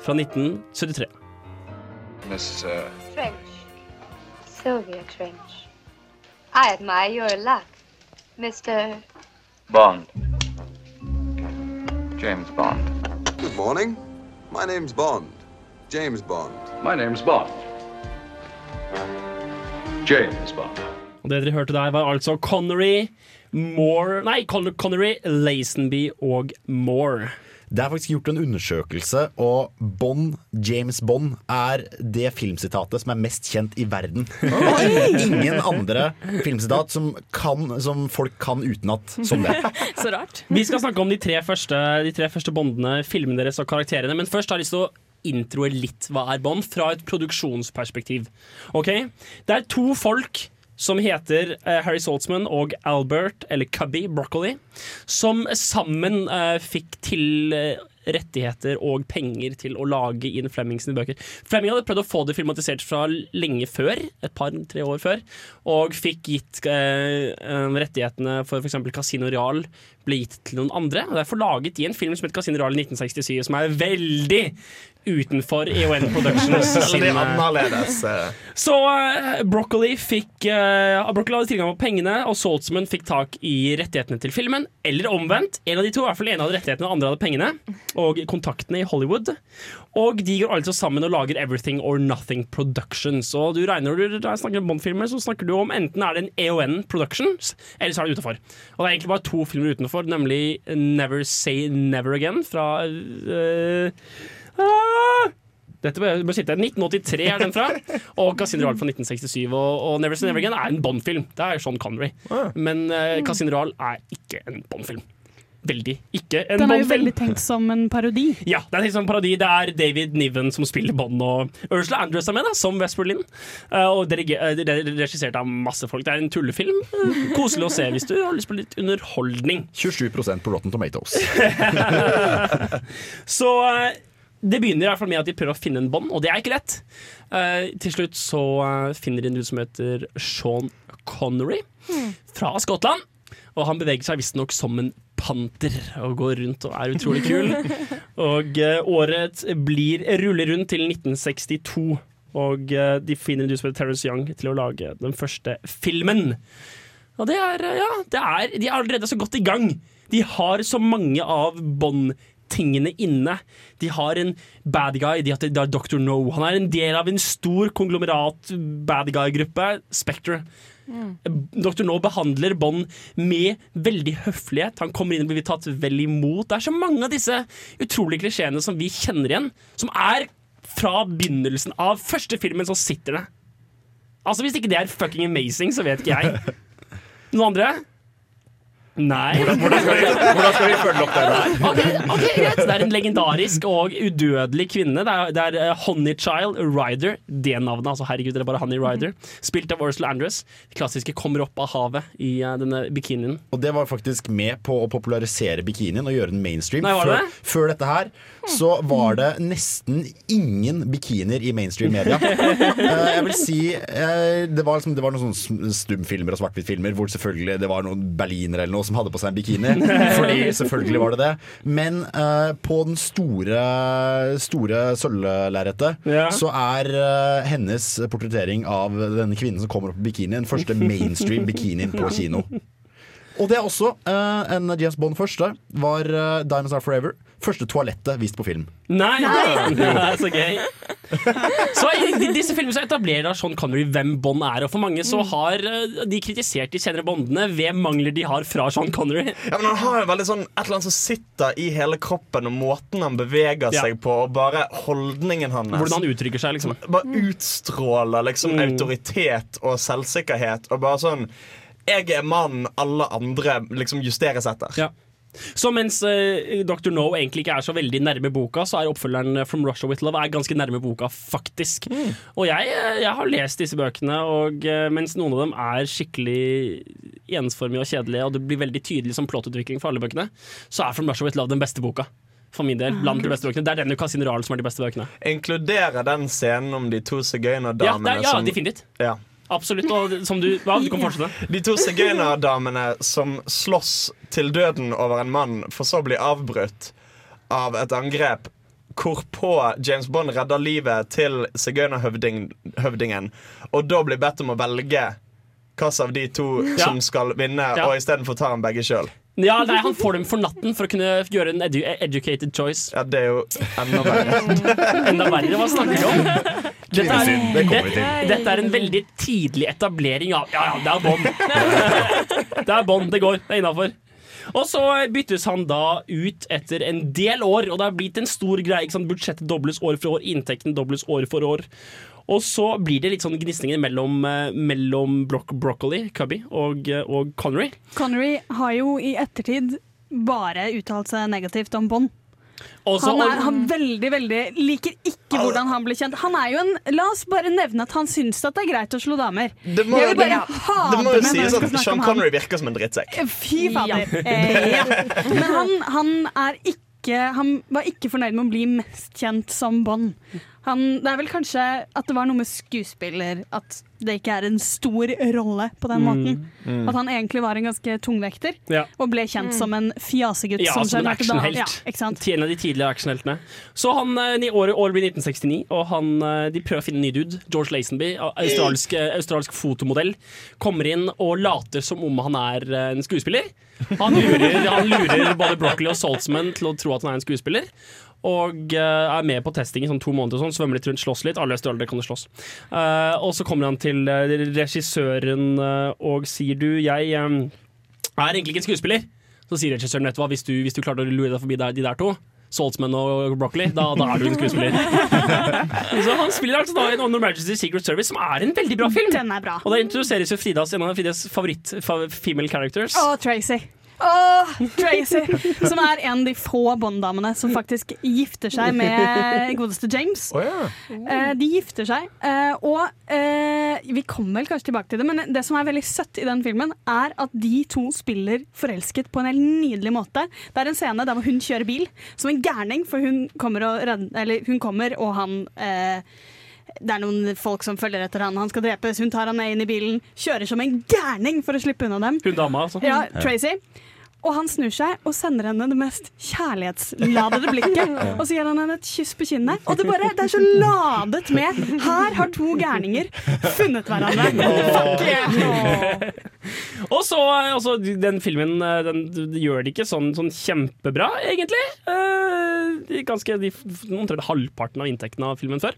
Speaker 3: fra 1973.
Speaker 15: Miss uh,
Speaker 16: Trench. Sylvia Trench. I admire your luck, Mr.
Speaker 15: Bond. James Bond.
Speaker 17: Good morning. My name's Bond. James Bond.
Speaker 15: My name's Bond. James Bond.
Speaker 3: Og det dere hørte der, var altså Connery, Moore Nei, Con Connery, Lazenby og Moore.
Speaker 7: Det er faktisk gjort en undersøkelse, og Bond, James Bond, er det filmsitatet som er mest kjent i verden. Ingen andre filmsitat som, kan, som folk kan utenat som det. [laughs]
Speaker 12: Så rart.
Speaker 3: Vi skal snakke om de tre første, de tre første Bondene, filmene deres og karakterene. Men først har jeg lyst til å introe litt hva er Bond, fra et produksjonsperspektiv. Okay? Det er to folk som heter eh, Harry Saltzman og Albert, eller Cubby Broccoli, som sammen eh, fikk til eh, rettigheter og penger til å lage inn Flemings bøker. Flemming hadde prøvd å få det filmatisert fra lenge før, et par-tre år før, og fikk gitt eh, rettighetene for f.eks. Casino Real ble gitt til noen andre. og Derfor laget de en film som het Casino Real i 1967, som er veldig utenfor EON Productions. [laughs]
Speaker 5: Veldig
Speaker 3: eh,
Speaker 5: annerledes. eh.
Speaker 3: så uh, Broccoli fikk uh, Broccoli hadde tilgang på pengene, og Saltzman fikk tak i rettighetene til filmen. Eller omvendt. En av de to, i hvert fall en hadde rettighetene, og andre hadde pengene. Og kontaktene i Hollywood. Og de går altså sammen og lager Everything or Nothing Productions. Og du regner når du snakker om Bond-filmer, så snakker du om enten er det en EON Productions, eller så er det utenfor. Og det er egentlig bare to filmer utenfor, nemlig Never Say Never Again fra eh, ah, dette bør, bør sitte 1983 er den fra, og Casino Royale fra 1967. Og, og Never Say Never Again er en Bond-film. Det er Sean Connery. Men uh, Casino Royale er ikke en Bond-film. Veldig ikke en Bond-film.
Speaker 4: Den er jo veldig tenkt som en parodi.
Speaker 3: Ja, det er tenkt som en parodi. Det er David Niven som spiller Bond, og Ursula Andress er med, da, som West Berlin. Uh, og uh, det er regissert av masse folk. Det er en tullefilm. Uh, koselig å se hvis du har lyst på litt underholdning.
Speaker 7: 27% på Rotten Tomatoes. [laughs]
Speaker 3: Så eh, det begynner i hvert fall med at de prøver å finne en bånd, og det er ikke lett. Uh, til slutt så eh, finner de en dude som heter Sean Connery fra Skottland. Og han beveger seg visstnok som en panter og går rundt og er utrolig kul. [laughs] Og uh, året blir ruller rundt til 1962. Og uh, de finner en dude som heter Terence Young til å lage den første filmen. Og det er, ja, det er, de er allerede så godt i gang. De har så mange av Bond-tingene inne. De har en bad guy, de har, Dr. No. Han er en del av en stor konglomerat bad guy-gruppe, Spectre. Dr. No behandler Bond med veldig høflighet. Han kommer inn og blir tatt vel imot. Det er så mange av disse utrolige klisjeene som vi kjenner igjen, som er fra begynnelsen av første filmen, så sitter det. Altså Hvis ikke det er fucking amazing, så vet ikke jeg. [laughs] Noen andre? Nei.
Speaker 5: Hvordan, hvordan, skal vi, hvordan skal vi følge opp det der?
Speaker 3: Ok, okay, greit. Det er en legendarisk og udødelig kvinne. Det er, det er eh, Honeychild Ryder. Det navnet, altså herregud, det er bare Honey Ryder. Spilt av Ursula Andress. Det klassiske kommer opp av havet i eh, denne bikinien.
Speaker 7: Og det var faktisk med på å popularisere bikinien og gjøre den mainstream.
Speaker 3: Nei, det
Speaker 7: før, før dette her så var det nesten ingen bikinier i mainstream media. [laughs] Eh, jeg vil si det, var liksom, det var noen sånne stumfilmer og svart-hvitt-filmer hvor selvfølgelig det var noen berlinere eller noe som hadde på seg en bikini. Fordi [laughs] selvfølgelig var det det. Men uh, på den store, store sølvlerretet så er uh, hennes portrettering av denne kvinnen som kommer opp i bikini, den første mainstream bikinien på kino. [laughs] Og det er også uh, en James Bond første. Var Diamonds Are Forever. Første toalettet vist på film.
Speaker 3: Nei! [laughs] Det er så gøy. Så I disse filmene så etablerer Sean Connery hvem Bond er. Og for mange så har eh, de kritisert de senere Bondene ved mangler de har fra Sean Connery.
Speaker 5: Ja, men Han har jo veldig sånn et eller annet som sitter i hele kroppen, og måten han beveger
Speaker 3: Ja.
Speaker 5: seg på, og bare holdningen hans.
Speaker 3: Hvordan han uttrykker seg, liksom.
Speaker 5: Bare utstråler liksom
Speaker 3: Mm.
Speaker 5: autoritet og selvsikkerhet, og bare sånn Jeg er mannen alle andre liksom justeres etter.
Speaker 3: Ja. Så mens uh, Dr. No egentlig ikke er så veldig nærme boka, så er oppfølgeren eh, From Russia With Love er ganske nærme boka, faktisk. Og jeg, eh, jeg har lest disse bøkene, og uh, mens noen av dem er skikkelig ensformige og kjedelige, og det blir veldig tydelig som plottutvikling for alle bøkene, så er From Russia With Love den beste boka. For min del, blant de beste bøkene Det er den Casino Royale som er de beste bøkene.
Speaker 5: Inkluderer den scenen om de to sigøynerdamene
Speaker 3: ja, er, ja
Speaker 5: som
Speaker 3: definitivt.
Speaker 5: Ja.
Speaker 3: Absolutt. Og som du, hva? du kan fortsette.
Speaker 5: De to sigøynerdamene som slåss til døden over en mann, for så å bli avbrutt av et angrep hvorpå James Bond redder livet til sigøynerhøvdingen, og da blir bedt om å velge hvilken av de to
Speaker 3: Ja.
Speaker 5: som skal vinne,
Speaker 3: Ja.
Speaker 5: og istedenfor tar han begge sjøl.
Speaker 3: Ja, nei, Han får dem for natten for å kunne gjøre en edu educated choice.
Speaker 5: Ja, det er jo enda verre.
Speaker 3: Enda verre, hva snakker vi om? Dette er,
Speaker 5: det kommer vi til.
Speaker 3: dette er en veldig tidlig etablering av Ja, ja, det er bånd. Det er bånd, det går. Det er innafor. Og så byttes han da ut etter en del år, og det har blitt en stor greie. Ikke sant? Budsjettet dobles år for år, inntekten dobles år for år. Og så blir det litt sånn gnisninger mellom, eh, mellom Brock Broccoli, Cubby, og, eh, og Connery.
Speaker 4: Connery har jo i ettertid bare uttalt seg negativt om Bond.
Speaker 3: Også-
Speaker 4: han, er, han veldig, veldig liker ikke hvordan han ble kjent. Han er jo en, La oss bare nevne at han syns at det er greit å slå damer.
Speaker 5: Det må, det,
Speaker 4: ha
Speaker 5: det må
Speaker 4: det
Speaker 5: jo sies at Sean. Connery virker som en drittsekk.
Speaker 4: Fy fader. Eh, ja. Men han, han er ikke Han var ikke fornøyd med å bli mest kjent som Bond. Han, det er vel kanskje at det var noe med skuespiller At det ikke er en stor rolle på den
Speaker 3: Mm,
Speaker 4: måten.
Speaker 3: mm.
Speaker 4: At han egentlig var en ganske tungvekter
Speaker 3: Ja.
Speaker 4: og ble kjent som en fjasegutt.
Speaker 3: Ja,
Speaker 4: som
Speaker 3: som en actionhelt.
Speaker 4: Ja,
Speaker 3: En av de tidligere actionheltene. Så han, eh, i året, året blir 1969, og han, eh, de prøver å finne en ny dude. George Lazenby, australsk, eh, australsk fotomodell, kommer inn og later som om han er en skuespiller. Han lurer, han lurer både Broccoli og Saltzman til å tro at han er en skuespiller. Og uh, er med på testing i sånn to måneder, sånn, svømmer litt rundt, slåss litt. Alle størrelser kan jo slåss. Uh, og så kommer han til eh, regissøren og sier du, jeg eh, er egentlig ikke en skuespiller. Så sier regissøren, vet du hva, hvis du, hvis du klarte å lure deg forbi der, de der to, Saltzman og Broccoli, da, da er du en skuespiller. [laughs] så han spiller altså da i On Emergency Secret Service, som er en veldig bra film.
Speaker 4: Den er bra.
Speaker 3: Og der introduseres jo Fridas, en av Fridas favoritt-female characters.
Speaker 4: Og Tracy. Åh, Tracy! Som er en av de få Bond-damene som faktisk gifter seg med godeste James. Eh, de gifter seg, eh, og eh, vi kommer vel kanskje tilbake til det, men det som er veldig søtt i den filmen, er at de to spiller forelsket på en helt nydelig måte. Det er en scene der hun kjører bil som en gærning, for hun kommer og, eller, hun kommer, og han eh, det er noen folk som følger etter han, han skal drepes. Hun tar han med inn i bilen, kjører som en gærning for å slippe unna dem.
Speaker 3: Hun dama, altså.
Speaker 4: Ja, Tracy. Og han snur seg og sender henne det mest kjærlighetsladede blikket. [laughs] Og så gir han henne et kyss på kinnet. Og det, bare, det er så ladet med Her har to gærninger funnet hverandre. Fuck yeah! [laughs] [laughs]
Speaker 3: Og så, eh, altså, den filmen eh, den, gjør det ikke sånn, sånn kjempebra, egentlig. Eh, ganske, de, omtrent halvparten av inntekten av filmen før.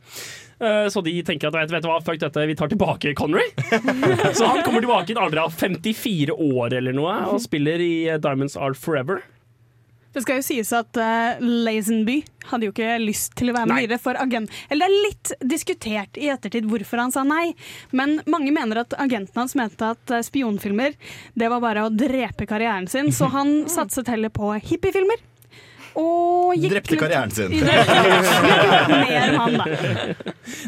Speaker 3: Eh, så de tenker at vet, vet du hva, fuck dette, vi tar tilbake Connery. [laughs] så han kommer tilbake i en alder av 54 år eller noe og spiller i eh, Diamonds Are Forever.
Speaker 4: Det skal jo sies at uh, Lazenby hadde jo ikke lyst til å være med
Speaker 3: Nei.
Speaker 4: videre for agent... Eller det er litt diskutert i ettertid hvorfor han sa nei, men mange mener at agenten hans mente at eh, spionfilmer det var bare å drepe karrieren sin, så han [laughs] satset heller på hippiefilmer. Og gikk [laughs]
Speaker 7: Drepte karrieren sin. [laughs]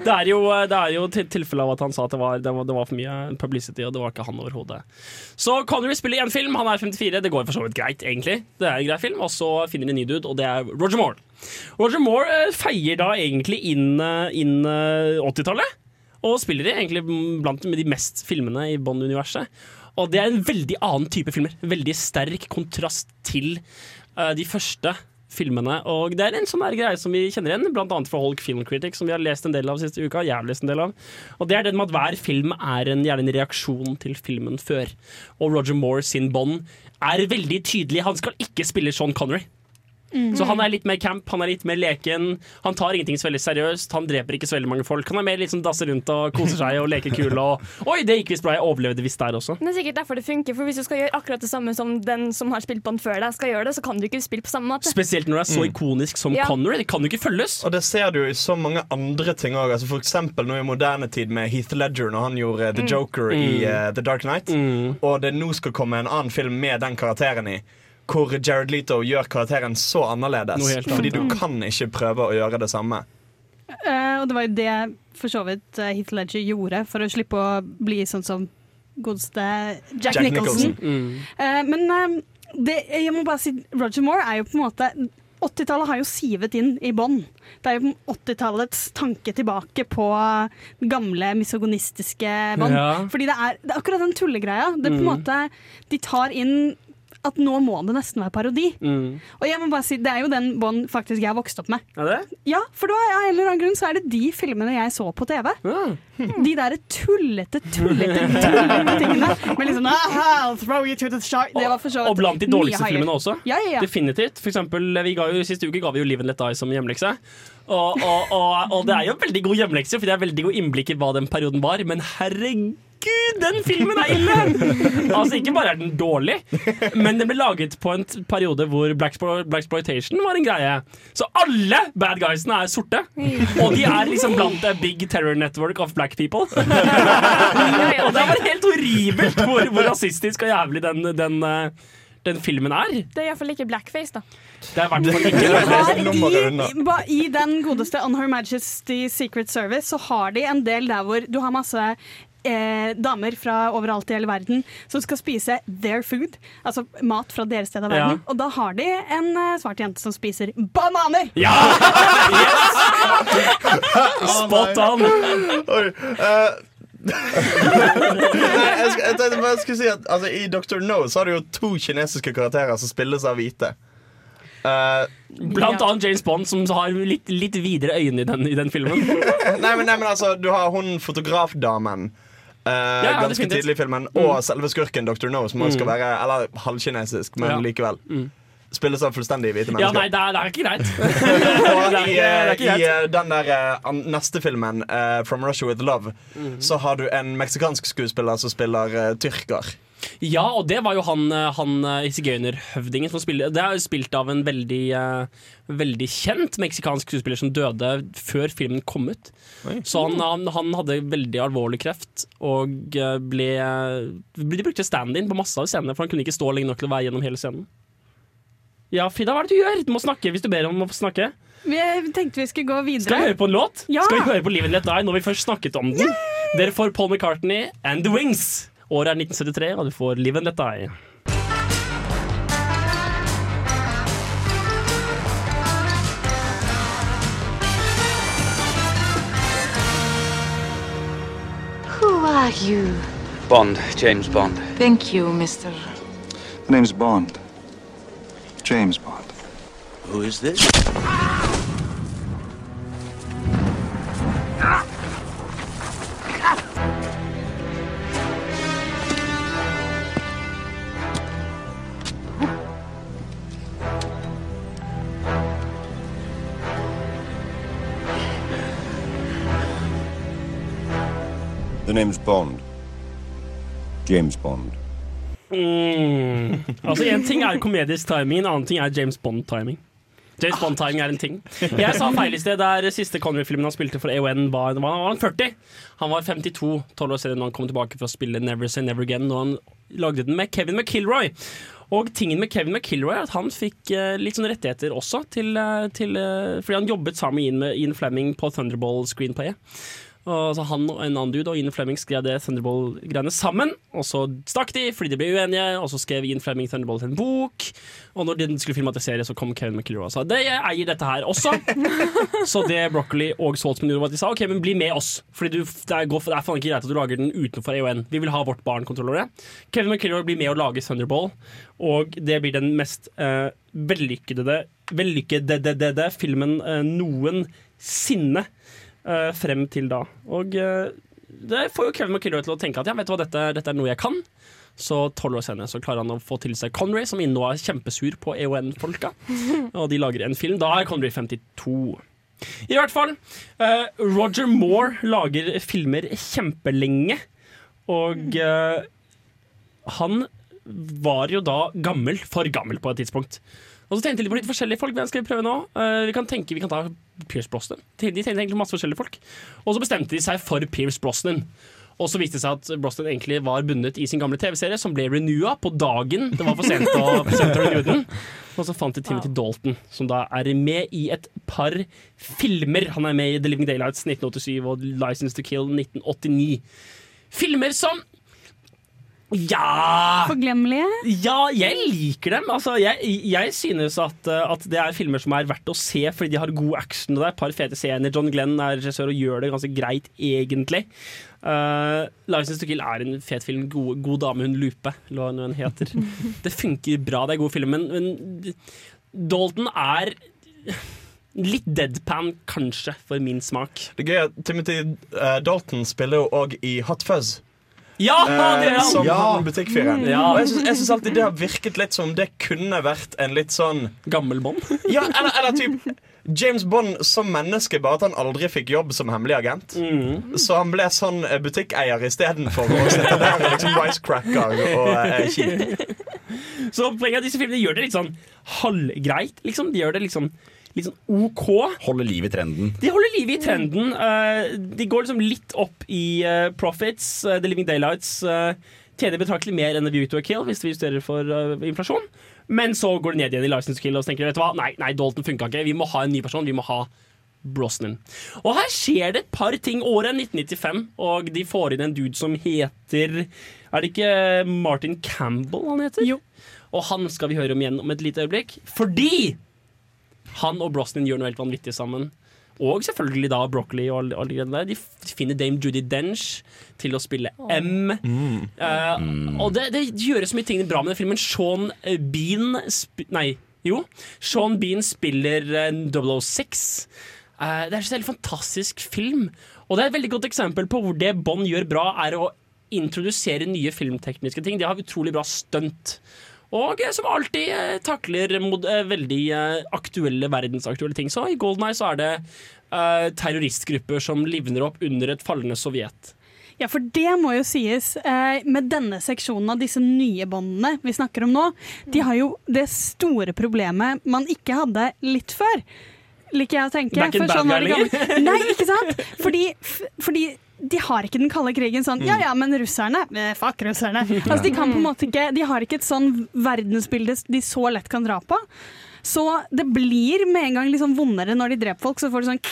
Speaker 3: Det er jo, det er jo til tilfelle av at han sa at det var, det, var, det var for mye publicity, og det var ikke han overhodet. Så Connery spiller én film, han er 54, det går for så vidt greit, egentlig. Det er en grei film, og så finner de en ny dude, og det er Roger Moore. Roger Moore eh, feier da egentlig inn, eh, inn eh, 80-tallet, og spiller i egentlig blant de mest filmene i Bond-universet. Og det er en veldig annen type filmer. Veldig sterk kontrast til uh, de første filmene. Og det er en sånn greie som vi kjenner igjen, annet fra Holk Film Critic, som vi har lest en del av siste uka. Jeg har lest en del av. Og det er det med at hver film er en, gjerne en reaksjon til filmen før. Og Roger Moore sin Bond er veldig tydelig. Han skal ikke spille Sean Connery.
Speaker 4: Mhm.
Speaker 3: Så han er litt mer camp, han er litt mer leken. Han tar ingenting så veldig seriøst. Han dreper ikke så veldig mange folk. Han er mer litt sånn dasse rundt og koser seg og leker kul og [laughs] Oi, det gikk visst bra, jeg overlevde visst der også.
Speaker 12: Det er sikkert derfor det funker, for hvis du skal gjøre akkurat det samme som den som har spilt Bond før deg, skal gjøre det, så kan du ikke spille på samme måte.
Speaker 3: Spesielt når det er så ikonisk som
Speaker 12: Ja.
Speaker 3: Connery. Det kan jo ikke følges.
Speaker 5: Og det ser du jo i så mange andre ting òg. Altså for eksempel nå i moderne tid med Heath Ledger når han gjorde The
Speaker 3: Mm.
Speaker 5: Joker i
Speaker 3: Mm.
Speaker 5: eh, The Dark Knight. Og det nå skal komme en annen film med den karakteren i. hvor Jared Leto gjør karakteren så annerledes. Fordi du kan ikke prøve å gjøre det samme.
Speaker 4: Uh, og det var jo det for så vidt eh, Heath Ledger gjorde, for å slippe å bli sånn som godeste Jack,
Speaker 3: Jack
Speaker 4: Nicholson.
Speaker 3: Nicholson. Mm.
Speaker 4: Uh, men uh, det, jeg må bare si Roger Moore er jo på en måte 80-tallet har jo sivet inn i bånn. Det er jo 80-tallets tanke tilbake på gamle misogonistiske bånd.
Speaker 3: Ja.
Speaker 4: Fordi det er, det er akkurat den tullegreia. Det er på en
Speaker 3: Mm.
Speaker 4: måte De tar inn at nå må det nesten være parodi.
Speaker 3: Mm.
Speaker 4: Og jeg må bare si, Det er jo den bånd faktisk jeg har vokst opp med.
Speaker 3: Er det?
Speaker 4: Ja, for da, av en eller annen grunn så er det de filmene jeg så på TV. De der tullete, tullete, tullete tingene. Men liksom I'll throw you to the shark. Det var for så vidt
Speaker 3: Og blant de dårligste filmene også.
Speaker 4: Ja, ja, ja.
Speaker 3: Definitivt. For eksempel, vi ga jo, Siste uke ga vi jo Live and Let Die som hjemlekse. Og, og, og, og det er jo veldig god hjemlekse, for det er veldig god innblikk i hva den perioden var. Men herregud, den filmen er ille! Altså Ikke bare er den dårlig, men den ble laget på en periode hvor Blaxploitation var en greie. Så alle bad guysene er sorte. Og de er liksom blant the big terror network of black people. [laughs] Og det var helt horribelt hvor, hvor rasistisk og jævlig den, den, eh, den filmen er.
Speaker 12: Det er iallfall ikke blackface, da.
Speaker 3: Det er hvert fall [laughs] ikke
Speaker 4: i, I den godeste On Her Majesty Secret Service så har de en del der hvor du har masse eh, damer fra overalt i hele verden som skal spise their food, altså mat fra deres sted av verden.
Speaker 3: Ja.
Speaker 4: Og da har de en eh, svart jente som spiser bananer!
Speaker 3: Ja! Spot on!
Speaker 5: Oi, eh, Nei, jeg, skal, jeg tenkte bare jeg skulle si at altså, I Dr. No så har du jo to kinesiske karakterer som spilles av hvite. Eh,
Speaker 3: Blant annet James Bond, som har litt, litt videre øyne i den, i den filmen.
Speaker 5: nei, men, nei, men altså, du har hun fotografdamen. Eh,
Speaker 3: ja,
Speaker 5: ganske tidlig i filmen
Speaker 3: Mm.
Speaker 5: Og selve skurken Dr. No, som mm. skal være Eller halvkinesisk, men
Speaker 3: Ja.
Speaker 5: likevel.
Speaker 3: Mm.
Speaker 5: Spilles av fullstendig hvite mennesker.
Speaker 3: Ja, nei, det er, det er ikke greit. [laughs]
Speaker 5: I,
Speaker 3: ikke
Speaker 5: i eh, den der neste filmen, 'From Russia With Love',
Speaker 3: Mhm.
Speaker 5: så har du en meksikansk skuespiller som spiller tyrker.
Speaker 3: Ja, og det var jo han, eh, han eh, sigøynerhøvdingen som spilte Det er jo spilt av en veldig, uh, veldig kjent meksikansk skuespiller som døde før filmen kom ut. Så han, han, han hadde veldig alvorlig kreft og ble De brukte stand-in på masse av scenene, for han kunne ikke stå lenge nok til å være gjennom hele scenen. Ja, Frida, hva er det du gjør? Du må snakke hvis du ber om å snakke.
Speaker 4: Vi tenkte vi skulle gå videre.
Speaker 3: Skal vi høre på en låt?
Speaker 4: Ja.
Speaker 3: Skal vi høre på Livet Let Die når vi først snakket om den? Dere får Paul McCartney and The Wings. Året er 1973, og du får Live and Let Die.
Speaker 18: Who are you?
Speaker 15: Bond, James Bond.
Speaker 18: Thank you, Mr.
Speaker 19: The name's Bond. James Bond.
Speaker 15: Who is this?
Speaker 19: The name's Bond. James Bond.
Speaker 3: Mm. Altså En ting er komedisk timing, en annen ting er James Bond-timing. James Bond-timing er en ting. Jeg sa feil i sted. Der siste Connery-filmen han spilte for AON, var, var han 40. Han var 52 tolv år siden han kom tilbake for å spille Never Say Never Again. Og han lagde den med Kevin McKilroy. Og tingen med Kevin McKilroy er at han fikk eh, litt sånne rettigheter også, til, eh, til, eh, fordi han jobbet sammen med Ian Fleming på Thunderball-screenplayet. Og så Han og en annen dude og Ian Fleming skrev det Thunderball-greiene sammen. Og så stakk de fordi de ble uenige, og så skrev Ian Fleming Thunderball til en bok. Og når den skulle filmatisere, så kom Kevin McIlroy og sa det jeg eier dette her også. [laughs] så det Broccoli og Saltzman gjorde, var at de sa OK, men bli med oss. Fordi du, det, er, det er faen ikke greit at du lager den utenfor EON. Vi vil ha vårt barn kontroll over det. Kevin McIlroy blir med å lage Thunderball, og det blir den mest eh, vellykkede, vellykkede filmen eh, noensinne eh, frem til da. Og uh, det får jo Kevin McIlroy til å tenke at ja, vet du hva, dette, dette er noe jeg kan. Så tolv år senere så klarer han å få til seg Conray, som nå er kjempesur på EON-folka. [laughs] Og de lager en film. Da er Conray 52. I hvert fall. Uh, Roger Moore lager filmer kjempelenge. Og uh, han var jo da gammel, for gammel på et tidspunkt. Og så tenkte de på litt forskjellige folk. Hvem skal vi prøve nå? Uh, vi kan tenke, vi kan ta Pierce Brosnan. De tenkte egentlig masse forskjellige folk. Og så bestemte de seg for Pierce Brosnan. Og så viste det seg at Brosnan egentlig var bundet i sin gamle TV-serie, som ble renewa på dagen det var for sent å, [laughs] for sent å renew den. Og så fant de Timothy Dalton, som da er med i et par filmer. Han er med i The Living Daylights 1987 og License to Kill 1989. Filmer som ja
Speaker 4: Forglemmelige?
Speaker 3: Ja, jeg liker dem. Altså, jeg, jeg synes at, uh, at det er filmer som er verdt å se fordi de har god action. Og det er et par fete scener. John Glenn er regissør og gjør det ganske greit, egentlig. Uh, License to Kill er en fet film. God, god dame, hun Lupe, hva hun heter. [laughs] Det funker bra, det er god film, men, men Dalton er Litt deadpan, kanskje, for min smak.
Speaker 5: Det er gøy at Timothy eh, Dalton spiller jo òg i Hot Fuzz.
Speaker 3: Ja, det er
Speaker 5: Eh,
Speaker 3: han!
Speaker 5: som
Speaker 3: Ja.
Speaker 5: butikkfyren.
Speaker 3: Ja.
Speaker 5: Jeg syns- jeg syns alltid det har virket litt som det kunne vært en litt sånn
Speaker 3: Gammel Bond? [laughs]
Speaker 5: Ja, eller, eller typ James Bond som menneske, bare at han aldri fikk jobb som hemmelig agent. Så han ble sånn eh, butikkeier istedenfor å sitte der og liksom wisecracker og eh, kjip.
Speaker 3: Så poenget er at disse filmene gjør det litt sånn halvgreit. Liksom. De gjør det liksom litt sånn OK.
Speaker 7: Holder liv i trenden.
Speaker 3: De holder liv i trenden. Eh, de går liksom litt opp i eh, profits. eh, The Living Daylights uh, tjener betraktelig mer enn The View to a Kill hvis vi justerer for inflasjon. Men så går det ned igjen i License to Kill og så tenker vet du hva, nei, nei, Dalton funka ikke. Vi må ha en ny person. Vi må ha Brosnan. Og her skjer det et par ting. Året er 1995, og de får inn en dude som heter Er det ikke Martin Campbell han heter? Jo. Og han skal vi høre om igjen om et lite øyeblikk. Fordi han og Brosnan gjør noe helt vanvittig sammen. Og selvfølgelig da Broccoli og alle, de greiene der. De finner Dame Judy Dench til å spille M. Eh, Og det, det gjøres så mye ting bra med den filmen. Sean eh, Bean sp Nei, jo. Sean Bean spiller uh, 006. Uh, det er en helt fantastisk film. Og det er et veldig godt eksempel på hvor det Bond gjør bra, er å introdusere nye filmtekniske ting. De har utrolig bra stunt. Og eh, som alltid eh, takler mod, eh, veldig aktuelle verdensaktuelle ting. Så i Golden Eye så er det eh, terroristgrupper som livner opp under et fallende Sovjet.
Speaker 4: Ja, for det må jo sies. Eh, med denne seksjonen av disse nye båndene vi snakker om nå, de har jo det store problemet man ikke hadde litt før. Liker jeg å tenke. Back in
Speaker 3: bad guy
Speaker 4: gamle- Nei, ikke sant? Fordi, fordi de har ikke den kalde krigen sånn Ja ja, men russerne eh, Fuck russerne. [laughs] Altså, de kan på en måte ikke De har ikke et sånn verdensbilde de så lett kan dra på. Så det blir med en gang liksom vondere når de dreper folk. Så får du sånn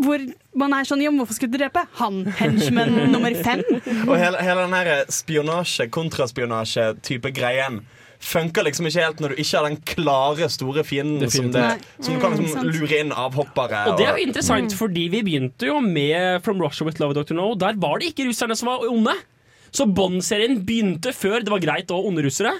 Speaker 4: hvor man er sånn, ja, hvorfor skulle du drepe han henchman [laughs] nummer fem?
Speaker 5: Og hele, hele den her spionasje, kontraspionasje-type greien funker liksom ikke helt når du ikke har den klare, store fienden som, det, som du kan
Speaker 3: Mm,
Speaker 5: liksom lure inn avhoppere.
Speaker 3: Og det er jo interessant, fordi vi begynte jo med From Russia with Love Doctor No. Der var det ikke russerne som var onde. Så Bond-serien begynte før det var greit å onde russere.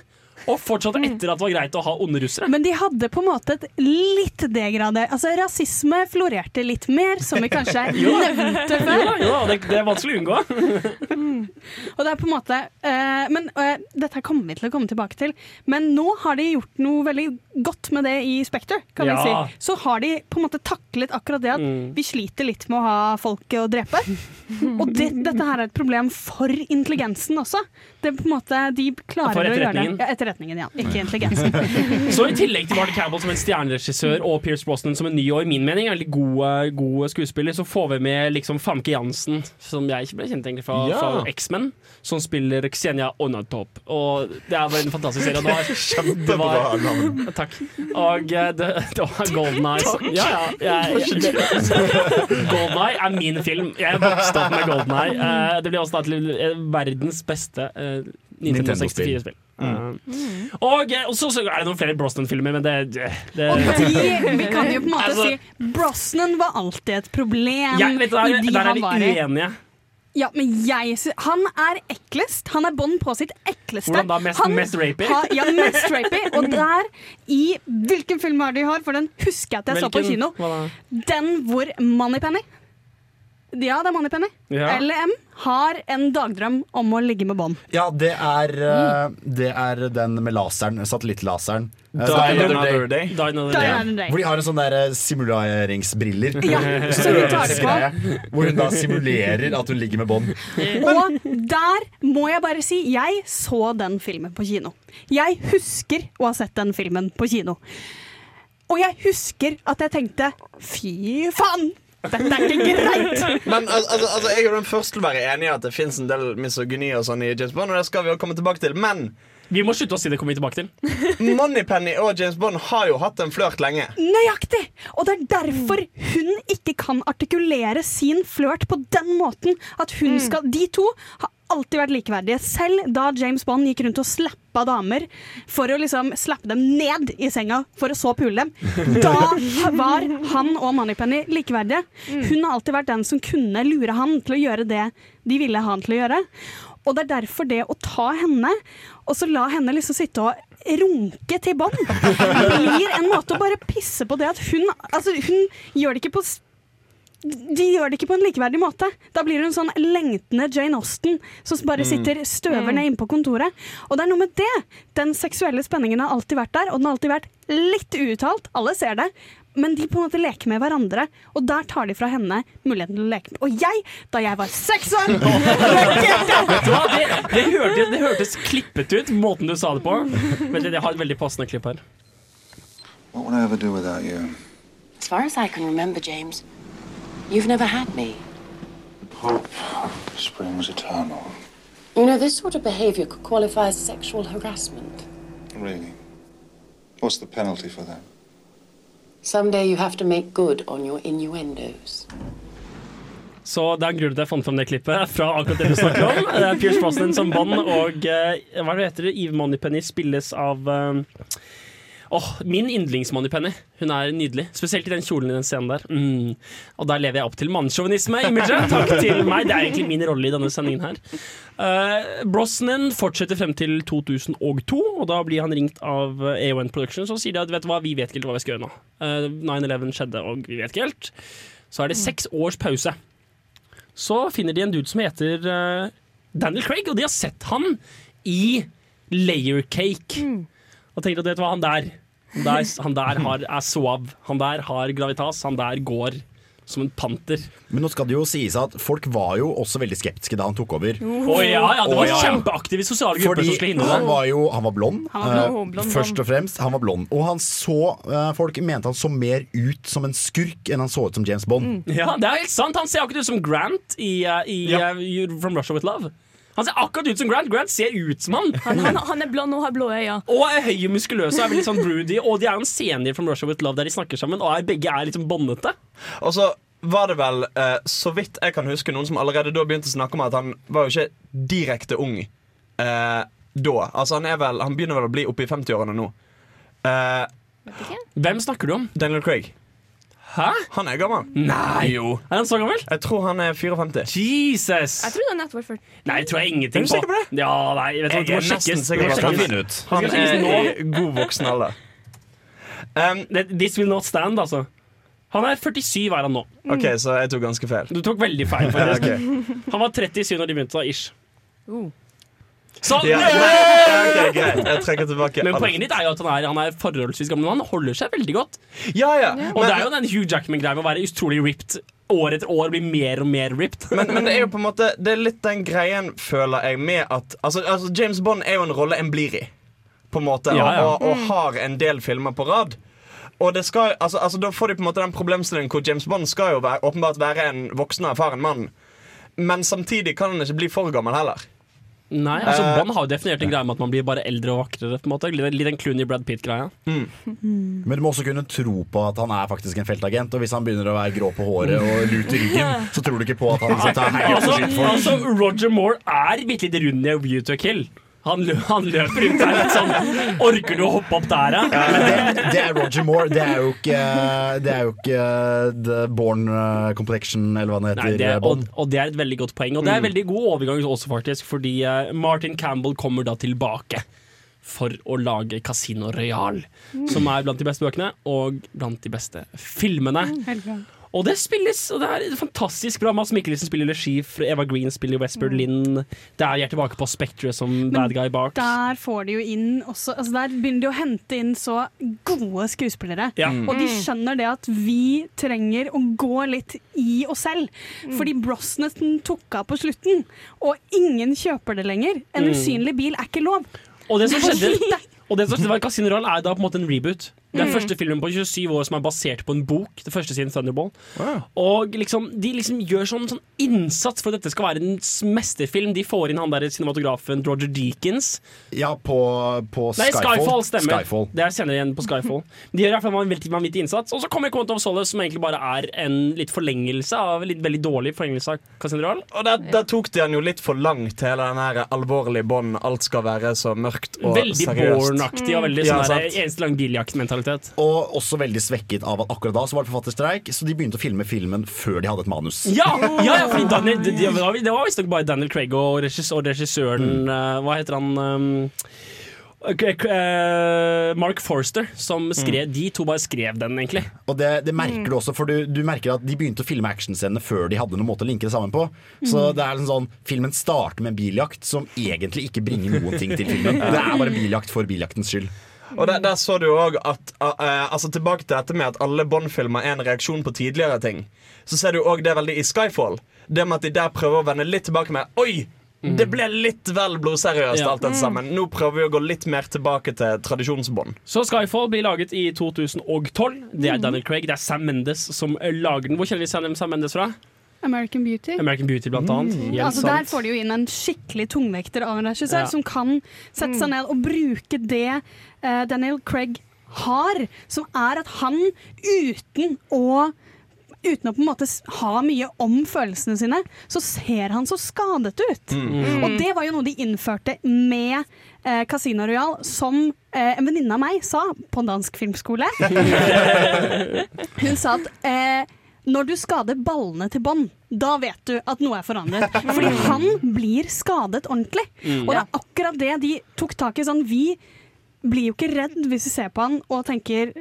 Speaker 3: Og fortsatte etter at det var greit å ha onde russere.
Speaker 4: Men de hadde på en måte et litt degradert Altså rasisme florerte litt mer, som vi kanskje [laughs]
Speaker 3: Jo
Speaker 4: nevnte
Speaker 3: Jo
Speaker 4: før.
Speaker 3: da, jo da, det, det er vanskelig å unngå.
Speaker 4: Og det er på en måte uh, Men uh, dette kommer vi til å komme tilbake til. Men nå har de gjort noe veldig godt med det i Spekter, kan
Speaker 3: Ja.
Speaker 4: vi si. Så har de på en måte taklet akkurat det at
Speaker 3: Mm.
Speaker 4: vi sliter litt med å ha folket å drepe. [laughs] Og det, dette her er et problem for intelligensen også. Det er på en måte, De klarer å gjøre det. Ja, etterretningen, ja. Ikke intelligensen. [laughs]
Speaker 3: Så i tillegg til Martin Campbell som en stjerneregissør og Pierce Brosnan som en ny og i min mening veldig god, god skuespiller, så får vi med liksom Famke Jansen, som jeg ikke ble kjent egentlig fra,
Speaker 5: Ja.
Speaker 3: fra X-Men, som spiller Xenia Onatop. Og det er bare en fantastisk serie. Det var, [laughs]
Speaker 5: Kjempebra navn. [laughs]
Speaker 3: takk. Og eh, det, det var Golden Eyes. Ja, ja. Jeg, Golden Eye er min film. Jeg vokste opp med Golden Eye. Eh, det blir også da til eh, verdens beste eh, Nintendo
Speaker 7: Nintendo-spill.
Speaker 3: 64-spill. Og, eh, og så, så er det noen flere Brosnan-filmer, men det, det, det
Speaker 4: Og de, [laughs] vi kan jo på en måte
Speaker 3: Altså,
Speaker 4: si Brosnan var alltid et problem
Speaker 3: Ja, vet, du,
Speaker 4: i
Speaker 3: der,
Speaker 4: de
Speaker 3: der er vi uenige.
Speaker 4: Ja, men jeg synes, Han er eklest. Han er bånd på sitt ekleste.
Speaker 3: Hvordan da? Mest-
Speaker 4: Han
Speaker 3: mest rapey?
Speaker 4: Ha, ja, mest rapey. Og [laughs] der, i Hvilken film var det de har? For den husker jeg at jeg så på kino. Den hvor Moneypenny Ja, det er Moneypenny.
Speaker 7: Ja.
Speaker 4: LM har en dagdrøm om å ligge med bånd.
Speaker 7: Ja, det er, eh, det er den med laseren, satellittlaseren. Eh,
Speaker 5: Die
Speaker 7: er-
Speaker 5: Another Day.
Speaker 7: Hvor de har en sånn der eh, simuleringsbriller.
Speaker 4: Ja, så hun tar det på.
Speaker 7: Hvor hun da simulerer at hun ligger med bånd. [laughs]
Speaker 4: Og der må jeg bare si jeg så den filmen på kino. Jeg husker å ha sett den filmen på kino. Og jeg husker at jeg tenkte fy faen! Dette er ikke greit!
Speaker 5: Men altså, altså, jeg er den første til å være enig i at det fins en del misogyni og sånn i James Bond, og det skal vi jo komme tilbake til. Men
Speaker 3: Vi må slutte å si det kommer vi tilbake til. [laughs]
Speaker 5: Moneypenny og James Bond har jo hatt en flørt lenge.
Speaker 4: Nøyaktig! Og det er derfor hun ikke kan artikulere sin flørt på den måten. At hun skal De to alltid vært likeverdige. Selv da James Bond gikk rundt og slappa damer for å liksom slappe dem ned i senga for å så pule dem. [laughs] Da var han og Moneypenny likeverdige. Hun har alltid vært den som kunne lure han til å gjøre det de ville ha han til å gjøre. Og det er derfor det å ta henne, og så la henne liksom sitte og runke til bånd, [laughs] blir en måte å bare pisse på det at hun Altså, hun gjør det ikke på de gjør det ikke på en likeverdig måte. Da blir hun sånn lengtende Jane Austen som bare
Speaker 20: Mm.
Speaker 4: sitter støver
Speaker 20: Mm.
Speaker 4: ned inne på kontoret. Og det er noe med det. Den seksuelle spenningen har alltid vært der, og den har alltid vært litt uuttalt. Alle ser det. Men de på en måte leker med hverandre, og der tar de fra henne muligheten til å leke med. Og jeg, da jeg var seks år? [laughs]
Speaker 3: Det, det, hørtes, det hørtes klippet ut, måten du sa det på. Men det, jeg har et veldig passende klipp her.
Speaker 19: What would I ever do without you?
Speaker 18: As far as I can remember, James, you've never had me.
Speaker 19: Hope springs eternal.
Speaker 18: You know, this sort of behavior could qualify as sexual harassment.
Speaker 19: Really? What's the penalty for that?
Speaker 18: Someday you have to make good on your innuendos.
Speaker 3: Så det er en grunn til at jeg fant fram det klippet fra akkurat det du snakker om. Det er Pierce Brosnan som Bond, og eh, hva er heter det? Eve Moneypenny spilles av eh, Åh, Min yndlingsmoney Penny. Hun er nydelig. Spesielt i den kjolen i den scenen der. Mm. Og der lever jeg opp til mannssjåvinisme-imaget. [laughs] Takk til meg. Det er egentlig min rolle i denne sendingen her. Uh, Brosnan fortsetter frem til 2002, og da blir han ringt av eh, AON Productions og sier de at vet du hva, vi vet ikke helt hva vi skal gjøre nå. Uh, 9-11 skjedde, og vi vet ikke helt. Så er det seks års pause. Så finner de en dude som heter uh, Daniel Craig, og de har sett han i Layer Cake. Og tenker at vet du hva, han der Han der, han der har, er suav. Han der har gravitas. Han der går som en panter.
Speaker 7: Men nå skal det jo sies at folk var jo også veldig skeptiske da han tok over.
Speaker 3: Oh, ja, ja, det
Speaker 7: var
Speaker 3: var
Speaker 7: ja.
Speaker 3: kjempeaktive sosiale grupper
Speaker 7: Fordi
Speaker 3: som skulle hindre
Speaker 7: han var jo han var blond,
Speaker 3: Han var blond,
Speaker 7: eh,
Speaker 3: blond,
Speaker 7: først
Speaker 3: blond.
Speaker 7: og fremst. Han var blond. Og han så eh, folk mente han så mer ut som en skurk enn han så ut som James Bond.
Speaker 3: Ja, det er helt sant. Han ser akkurat ut som Grant i, eh, i eh, From Russia With Love. Han ser akkurat ut som Grant. Grant ser ut som han.
Speaker 12: Han, han, han er blond og har blå øyne.
Speaker 3: Og er høy og muskuløs og er veldig sånn broody. Og de er jo en senior From Russia With Love der de snakker sammen, og er, begge er liksom båndete.
Speaker 5: Og så var det vel, eh, så vidt jeg kan huske, noen som allerede da begynte å snakke om at han var jo ikke direkte ung eh, da. Altså Han er vel, han begynner vel å bli oppe i 50-årene nå. Eh,
Speaker 3: Hvem snakker du om?
Speaker 5: Daniel Craig.
Speaker 3: Hæ?
Speaker 5: Han er gammel.
Speaker 3: Nei.
Speaker 5: Jo.
Speaker 3: Er han så gammel?
Speaker 5: Jeg tror han er 54.
Speaker 3: Jesus!
Speaker 12: Jeg trodde han nettopp var 40.
Speaker 3: Nei, jeg tror jeg ingenting
Speaker 5: Er du sikker på det?
Speaker 3: Ja, nei, vet du, hva,
Speaker 5: Jeg
Speaker 3: det må
Speaker 5: er nesten
Speaker 3: sjekkes.
Speaker 5: sikker på
Speaker 3: Det må
Speaker 5: han-
Speaker 3: sjekkes.
Speaker 5: Han
Speaker 3: skal sjekkes
Speaker 5: er i god voksen alder. Um,
Speaker 3: This will not stand, altså. Han er 47 er han nå.
Speaker 5: OK, så jeg tok ganske feil.
Speaker 3: Du tok veldig feil. faktisk. [laughs]
Speaker 5: Ok.
Speaker 3: Han var 37 når de begynte, da, ish. Så,
Speaker 5: Ja, nei, ok, greit. [laughs] Jeg trekker tilbake
Speaker 3: Men poenget ditt er jo at han er, han er forholdsvis gammel, men han holder seg veldig godt.
Speaker 5: Ja, ja.
Speaker 3: Og det er jo den Hugh Jackman-greia med å være utrolig ripped år etter år, bli mer og mer ripped.
Speaker 5: Men, men det er jo på en måte Det er litt den greien, føler jeg, med at Altså, altså James Bond er jo en rolle en blir i, på en måte,
Speaker 3: Ja, ja.
Speaker 5: Og, og, og har en del filmer på rad. Og det skal, altså, altså Da får de på en måte den problemstillingen hvor James Bond skal jo være, åpenbart være en voksen og erfaren mann. Men samtidig kan han ikke bli for gammel heller.
Speaker 3: Nei, altså
Speaker 5: uh,
Speaker 3: Bond har jo definert en greie med at man blir bare eldre og vakrere. på en måte Litt litt den Clooney Brad Pitt-greia.
Speaker 7: Men du må også kunne tro på at han er faktisk en feltagent. Og hvis han begynner å være grå på håret og lut i ryggen, så tror du ikke på at han liksom tar [laughs] heier
Speaker 3: Altså, altså, Roger Moore er bitte litt rund runde A View to Kill. Han, lø han løper ut der litt sånn Orker du å hoppe opp der, ja?
Speaker 7: Ja, det, det er Roger Moore. Det er jo ikke, det er jo ikke The Born uh, Complexion, eller hva det
Speaker 3: Nei,
Speaker 7: heter.
Speaker 3: det, og, og det er et veldig godt poeng. Og det er
Speaker 7: en
Speaker 3: veldig god overgang også, faktisk, fordi eh, Martin Campbell kommer da tilbake for å lage Casino Royal,
Speaker 4: Mm.
Speaker 3: som er blant de beste bøkene og blant de beste filmene. Og det spilles, og det er fantastisk bra. Mads Mikkelsen spiller regi, Eva Green spiller Westbird Linn. Det er, jeg tilbake på Spectre som bad guy bak.
Speaker 4: Der får de jo inn også altså Der begynner de å hente inn så gode skuespillere.
Speaker 3: Ja.
Speaker 4: Og de skjønner det at vi trenger å gå litt i oss selv. Fordi Brosnetton tok av på slutten, og ingen kjøper det lenger. En
Speaker 3: Mm.
Speaker 4: usynlig bil er ikke lov.
Speaker 3: Og det som [laughs] skjedde. Og det som skjedde var Casino Royal er da på en måte en reboot. Det er
Speaker 4: Mm.
Speaker 3: første filmen på 27 år som er basert på en bok. Det første siden Thunderball. Og liksom, de liksom gjør sånn, sånn innsats for at dette skal være en mesterfilm. De får inn han der cinematografen Roger Deakins.
Speaker 7: Ja, på, på
Speaker 3: Nei,
Speaker 7: Skyfall.
Speaker 3: Skyfall stemmer.
Speaker 7: Skyfall.
Speaker 3: Det er senere igjen på Skyfall. De gjør i hvert fall en veldig vanvittig innsats. Og så kommer Quantum of Solace, som egentlig bare er en litt forlengelse av litt veldig dårlig forlengelse av Cassandra
Speaker 5: Og der, der tok de han jo litt for langt, hele den her alvorlige bånd. Alt skal være så mørkt og
Speaker 3: Veldig
Speaker 5: seriøst.
Speaker 3: Bourne-aktig og veldig
Speaker 5: Ja,
Speaker 3: sånn der, eneste lang biljaktmentalitet.
Speaker 7: Og også veldig svekket av at akkurat da så var det forfatterstreik, så de begynte å filme filmen før de hadde et manus.
Speaker 3: Ja, ja, ja fordi Daniel, det, de, var, det var visstnok bare Daniel Craig og, regissør, og regissøren eh, Hva heter han? um, Mark Forster, som skrev De to bare skrev den, egentlig.
Speaker 7: Og det, det merker du også, for du, du merker at de begynte å filme actionscenene før de hadde noen måte å linke det sammen på. Så
Speaker 5: Mm.
Speaker 7: det er liksom sånn, filmen starter med en biljakt som egentlig ikke bringer noen ting til filmen. [laughs] Det er bare biljakt for biljaktens skyld.
Speaker 5: Og der, der så du òg at uh, Altså Tilbake til dette med at alle Bond-filmer er en reaksjon på tidligere ting. Så ser du òg det veldig i Skyfall. Det med at de der prøver å vende litt tilbake med Oi! Det ble litt vel blodseriøst,
Speaker 3: Ja.
Speaker 5: alt dette sammen. Nå prøver vi å gå litt mer tilbake til tradisjonsbånd.
Speaker 3: Så Skyfall blir laget i 2012. Det er Daniel Craig, det er Sam Mendes som eh, lager den. Hvor kjenner vi Sam Sam Mendes fra?
Speaker 4: American Beauty.
Speaker 3: American Beauty, blant annet. Helt
Speaker 4: Altså, der får de jo inn en skikkelig tungvekter av en regissør
Speaker 3: Ja.
Speaker 4: som kan sette seg ned og bruke det uh, Daniel Craig har, som er at han uten å Uten å på en måte ha mye om følelsene sine, så ser han så skadet ut.
Speaker 11: Mm.
Speaker 4: Og det var jo noe de innførte med eh, Casino Royal, som eh, en venninne av meg sa på en dansk filmskole. [laughs] Hun sa at eh, når du skader ballene til bånd, da vet du at noe er forandret. Fordi han blir skadet ordentlig.
Speaker 11: Mm.
Speaker 4: Og det er akkurat det de tok tak i. Sånn, vi blir jo ikke redd hvis vi ser på han og tenker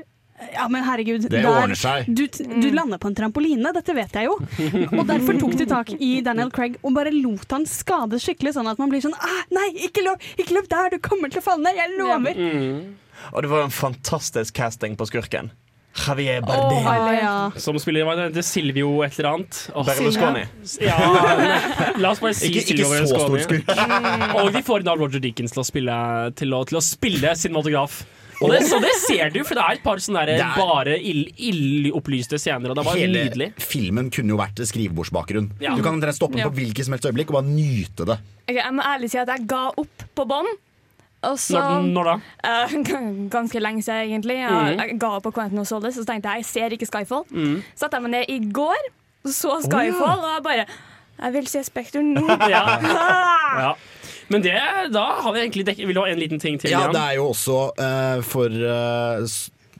Speaker 4: ja, men herregud,
Speaker 7: Det
Speaker 4: der-
Speaker 7: ordner seg.
Speaker 4: Du, du lander på en trampoline, dette vet jeg jo. Og derfor tok de tak i Daniel Craig og bare lot han skades skikkelig, sånn at man blir sånn ah, Nei, ikke løp, ikke løp der, du kommer til å falle ned, jeg lover.
Speaker 5: Og det var en fantastisk casting på skurken. Javier Bardem.
Speaker 4: Oh, ja.
Speaker 3: Som spiller hva heter Silvio et eller annet. Oh,
Speaker 5: Berlusconi.
Speaker 3: Ja, [laughs] la oss bare si
Speaker 7: Ikke- ikke
Speaker 3: Silvio
Speaker 7: så stor
Speaker 3: Berlusconi.
Speaker 7: skurk.
Speaker 3: Og vi får da Roger Deakins til å spille, til å, til å spille cinematograf. Og det, så det ser du, for det er et par sånne der,
Speaker 7: er-
Speaker 3: bare ill- illeopplyste scener, og det var
Speaker 7: Hele
Speaker 3: nydelig.
Speaker 7: filmen kunne jo vært skrivebordsbakgrunn.
Speaker 12: Ja.
Speaker 7: Du kan stoppe den
Speaker 12: Ja.
Speaker 7: på hvilket som helst øyeblikk og bare nyte det.
Speaker 12: Okay, jeg må ærlig si at jeg ga opp på bånd. Og så
Speaker 3: Når, når da?
Speaker 12: Uh, [laughs] ganske lenge siden, egentlig. Jeg,
Speaker 3: mm.
Speaker 12: jeg ga opp på Quentin og så tenkte jeg jeg ser ikke Skyfall.
Speaker 3: Mm.
Speaker 12: Satte jeg meg ned i går, så Skyfall, og jeg bare Jeg vil se Spekter nå. [laughs]
Speaker 3: Ja. [laughs] ja. Men det, da har vi egentlig dekket Vil du ha en liten ting til?
Speaker 7: Ja,
Speaker 3: Jan?
Speaker 7: det er jo også uh, for uh,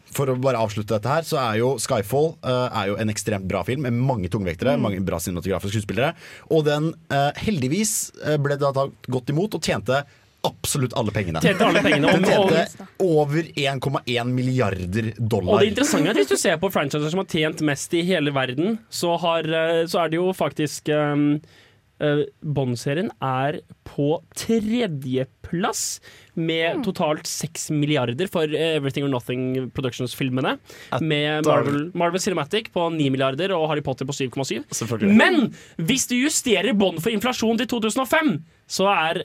Speaker 7: for å bare avslutte dette her, så er jo Skyfall uh, er jo en ekstremt bra film med mange tungvektere,
Speaker 3: Mm.
Speaker 7: mange bra cinematografiske skuespillere. Og den uh, heldigvis ble da tatt godt imot og tjente absolutt alle pengene.
Speaker 3: Tjente alle pengene,
Speaker 7: Den tjente over 1,1 milliarder dollar.
Speaker 3: Og det interessante er at hvis du ser på franchiser som har tjent mest i hele verden, så, har, eh, så er det jo faktisk um, uh, Bond-serien er på tredjeplass med totalt seks milliarder for eh, Everything or Nothing Productions-filmene. Med Marvel, Marvel Cinematic på 9 milliarder og Harry Potter på 7,7. Men hvis du justerer Bond for inflasjon til 2005, så er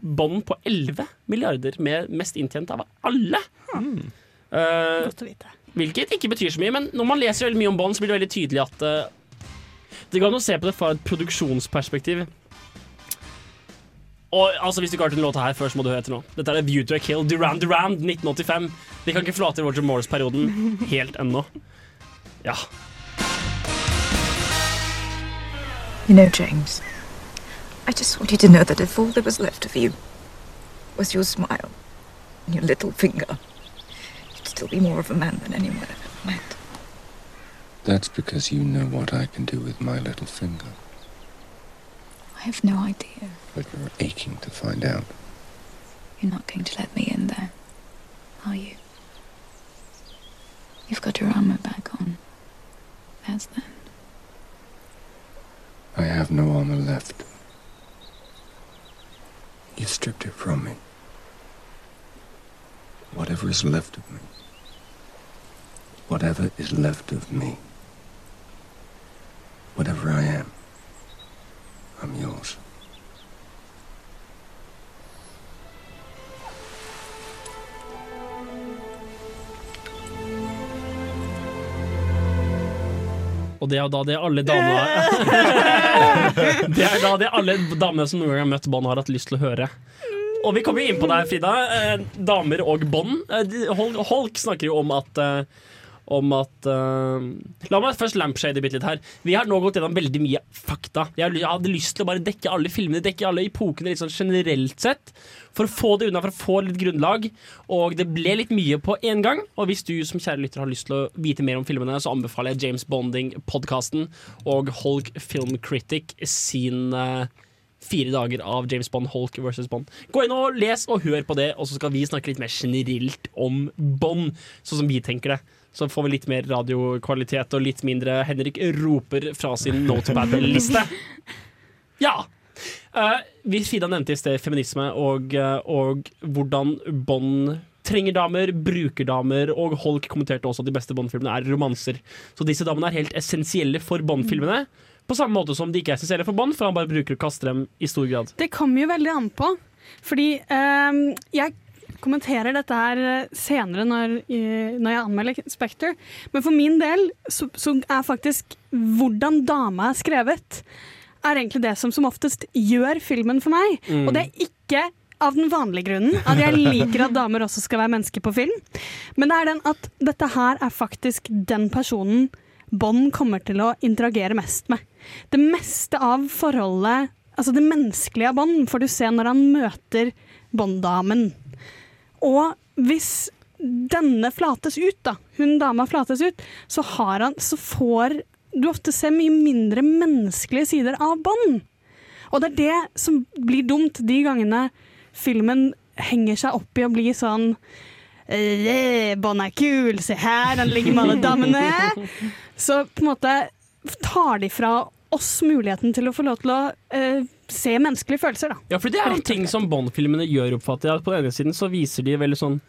Speaker 3: Bond på 11 milliarder, med mest inntjent av alle. Eh,
Speaker 4: Godt å vite.
Speaker 3: Hvilket ikke betyr så mye, men når man leser veldig mye om Bond, så blir det veldig tydelig at uh, det går an å se på det fra et produksjonsperspektiv. Og altså, Hvis du ikke har hørt den låta her før, så må du høre etter nå. Dette er View to a Kill, Duran Duran, 1985. Vi kan ikke forlate Roger Morris-perioden helt ennå. Ja.
Speaker 20: You know, James, I just want you to know that if all there was left of you was your smile and your little finger, you'd still be more of a man than anyone I've ever met.
Speaker 19: That's because you know what I can do with my little finger.
Speaker 20: I have no idea.
Speaker 19: But you're aching to find out.
Speaker 20: You're not going to let me in there, are you? You've got your armor back on. That's then.
Speaker 19: I have no armor left. You stripped it from me. Whatever is left of me. Whatever is left of me. Whatever I am. I'm yours.
Speaker 3: Og [laughs] det er da det alle damene Det er da det alle damene som noen gang har møtt Bånd, har hatt lyst til å høre. Og vi kommer jo inn på det, Frida. Eh, damer og Bond. Eh, Holk snakker jo om at eh, om at uh, La meg først lampshade bitte litt her. Vi har nå gått gjennom veldig mye fakta. Jeg, hadde lyst til å bare dekke alle filmene, dekke alle epokene litt sånn generelt sett. For å få det unna, for å få litt grunnlag. Og det ble litt mye på én gang. Og hvis du som kjære lytter har lyst til å vite mer om filmene, så anbefaler jeg James Bonding-podkasten og Holk Film Critic sin uh, Fire dager av James Bond, Hulk versus Bond. Gå inn og les og hør på det, og så skal vi snakke litt mer generelt om Bond, sånn som vi tenker det. Så får vi litt mer radiokvalitet og litt mindre Henrik roper fra sin notepad-liste. [laughs] Ja! Uh, vi Frida nevnte i sted feminisme og, eh, og hvordan Bond trenger damer, bruker damer, og Holk kommenterte også at de beste Bond-filmene er romanser. Så disse damene er helt essensielle for Bond-filmene. På samme måte som de ikke er essensielle for Bond, for han bare bruker og kaster dem i stor grad.
Speaker 4: Det kommer jo veldig an på. Fordi ehm, jeg kommenterer dette her eh, senere når, når jeg anmelder Spekter. Men for min del så, så er faktisk hvordan dama er skrevet, er egentlig det som som oftest gjør filmen for meg.
Speaker 11: Mm.
Speaker 4: Og det er ikke av den vanlige grunnen, at jeg liker at damer også skal være mennesker på film. Men det er den at dette her er faktisk den personen Bond kommer til å interagere mest med. Det meste av forholdet, altså det menneskelige av Bond, får du se når han møter Bond-damen. Og hvis denne flates ut, da, hun dama flates ut, så, har han, så får du ofte se mye mindre menneskelige sider av bånd. Og det er det som blir dumt de gangene filmen henger seg opp i å bli sånn yeah, Bånd er kul, se her, han ligger med alle damene. [laughs] Så på en måte tar de fra oss muligheten til å få lov til å eh, se menneskelige følelser, da.
Speaker 3: Ja, for det er en ting som Bond-filmene gjør, oppfatter jeg. På den ene siden så viser de veldig sånn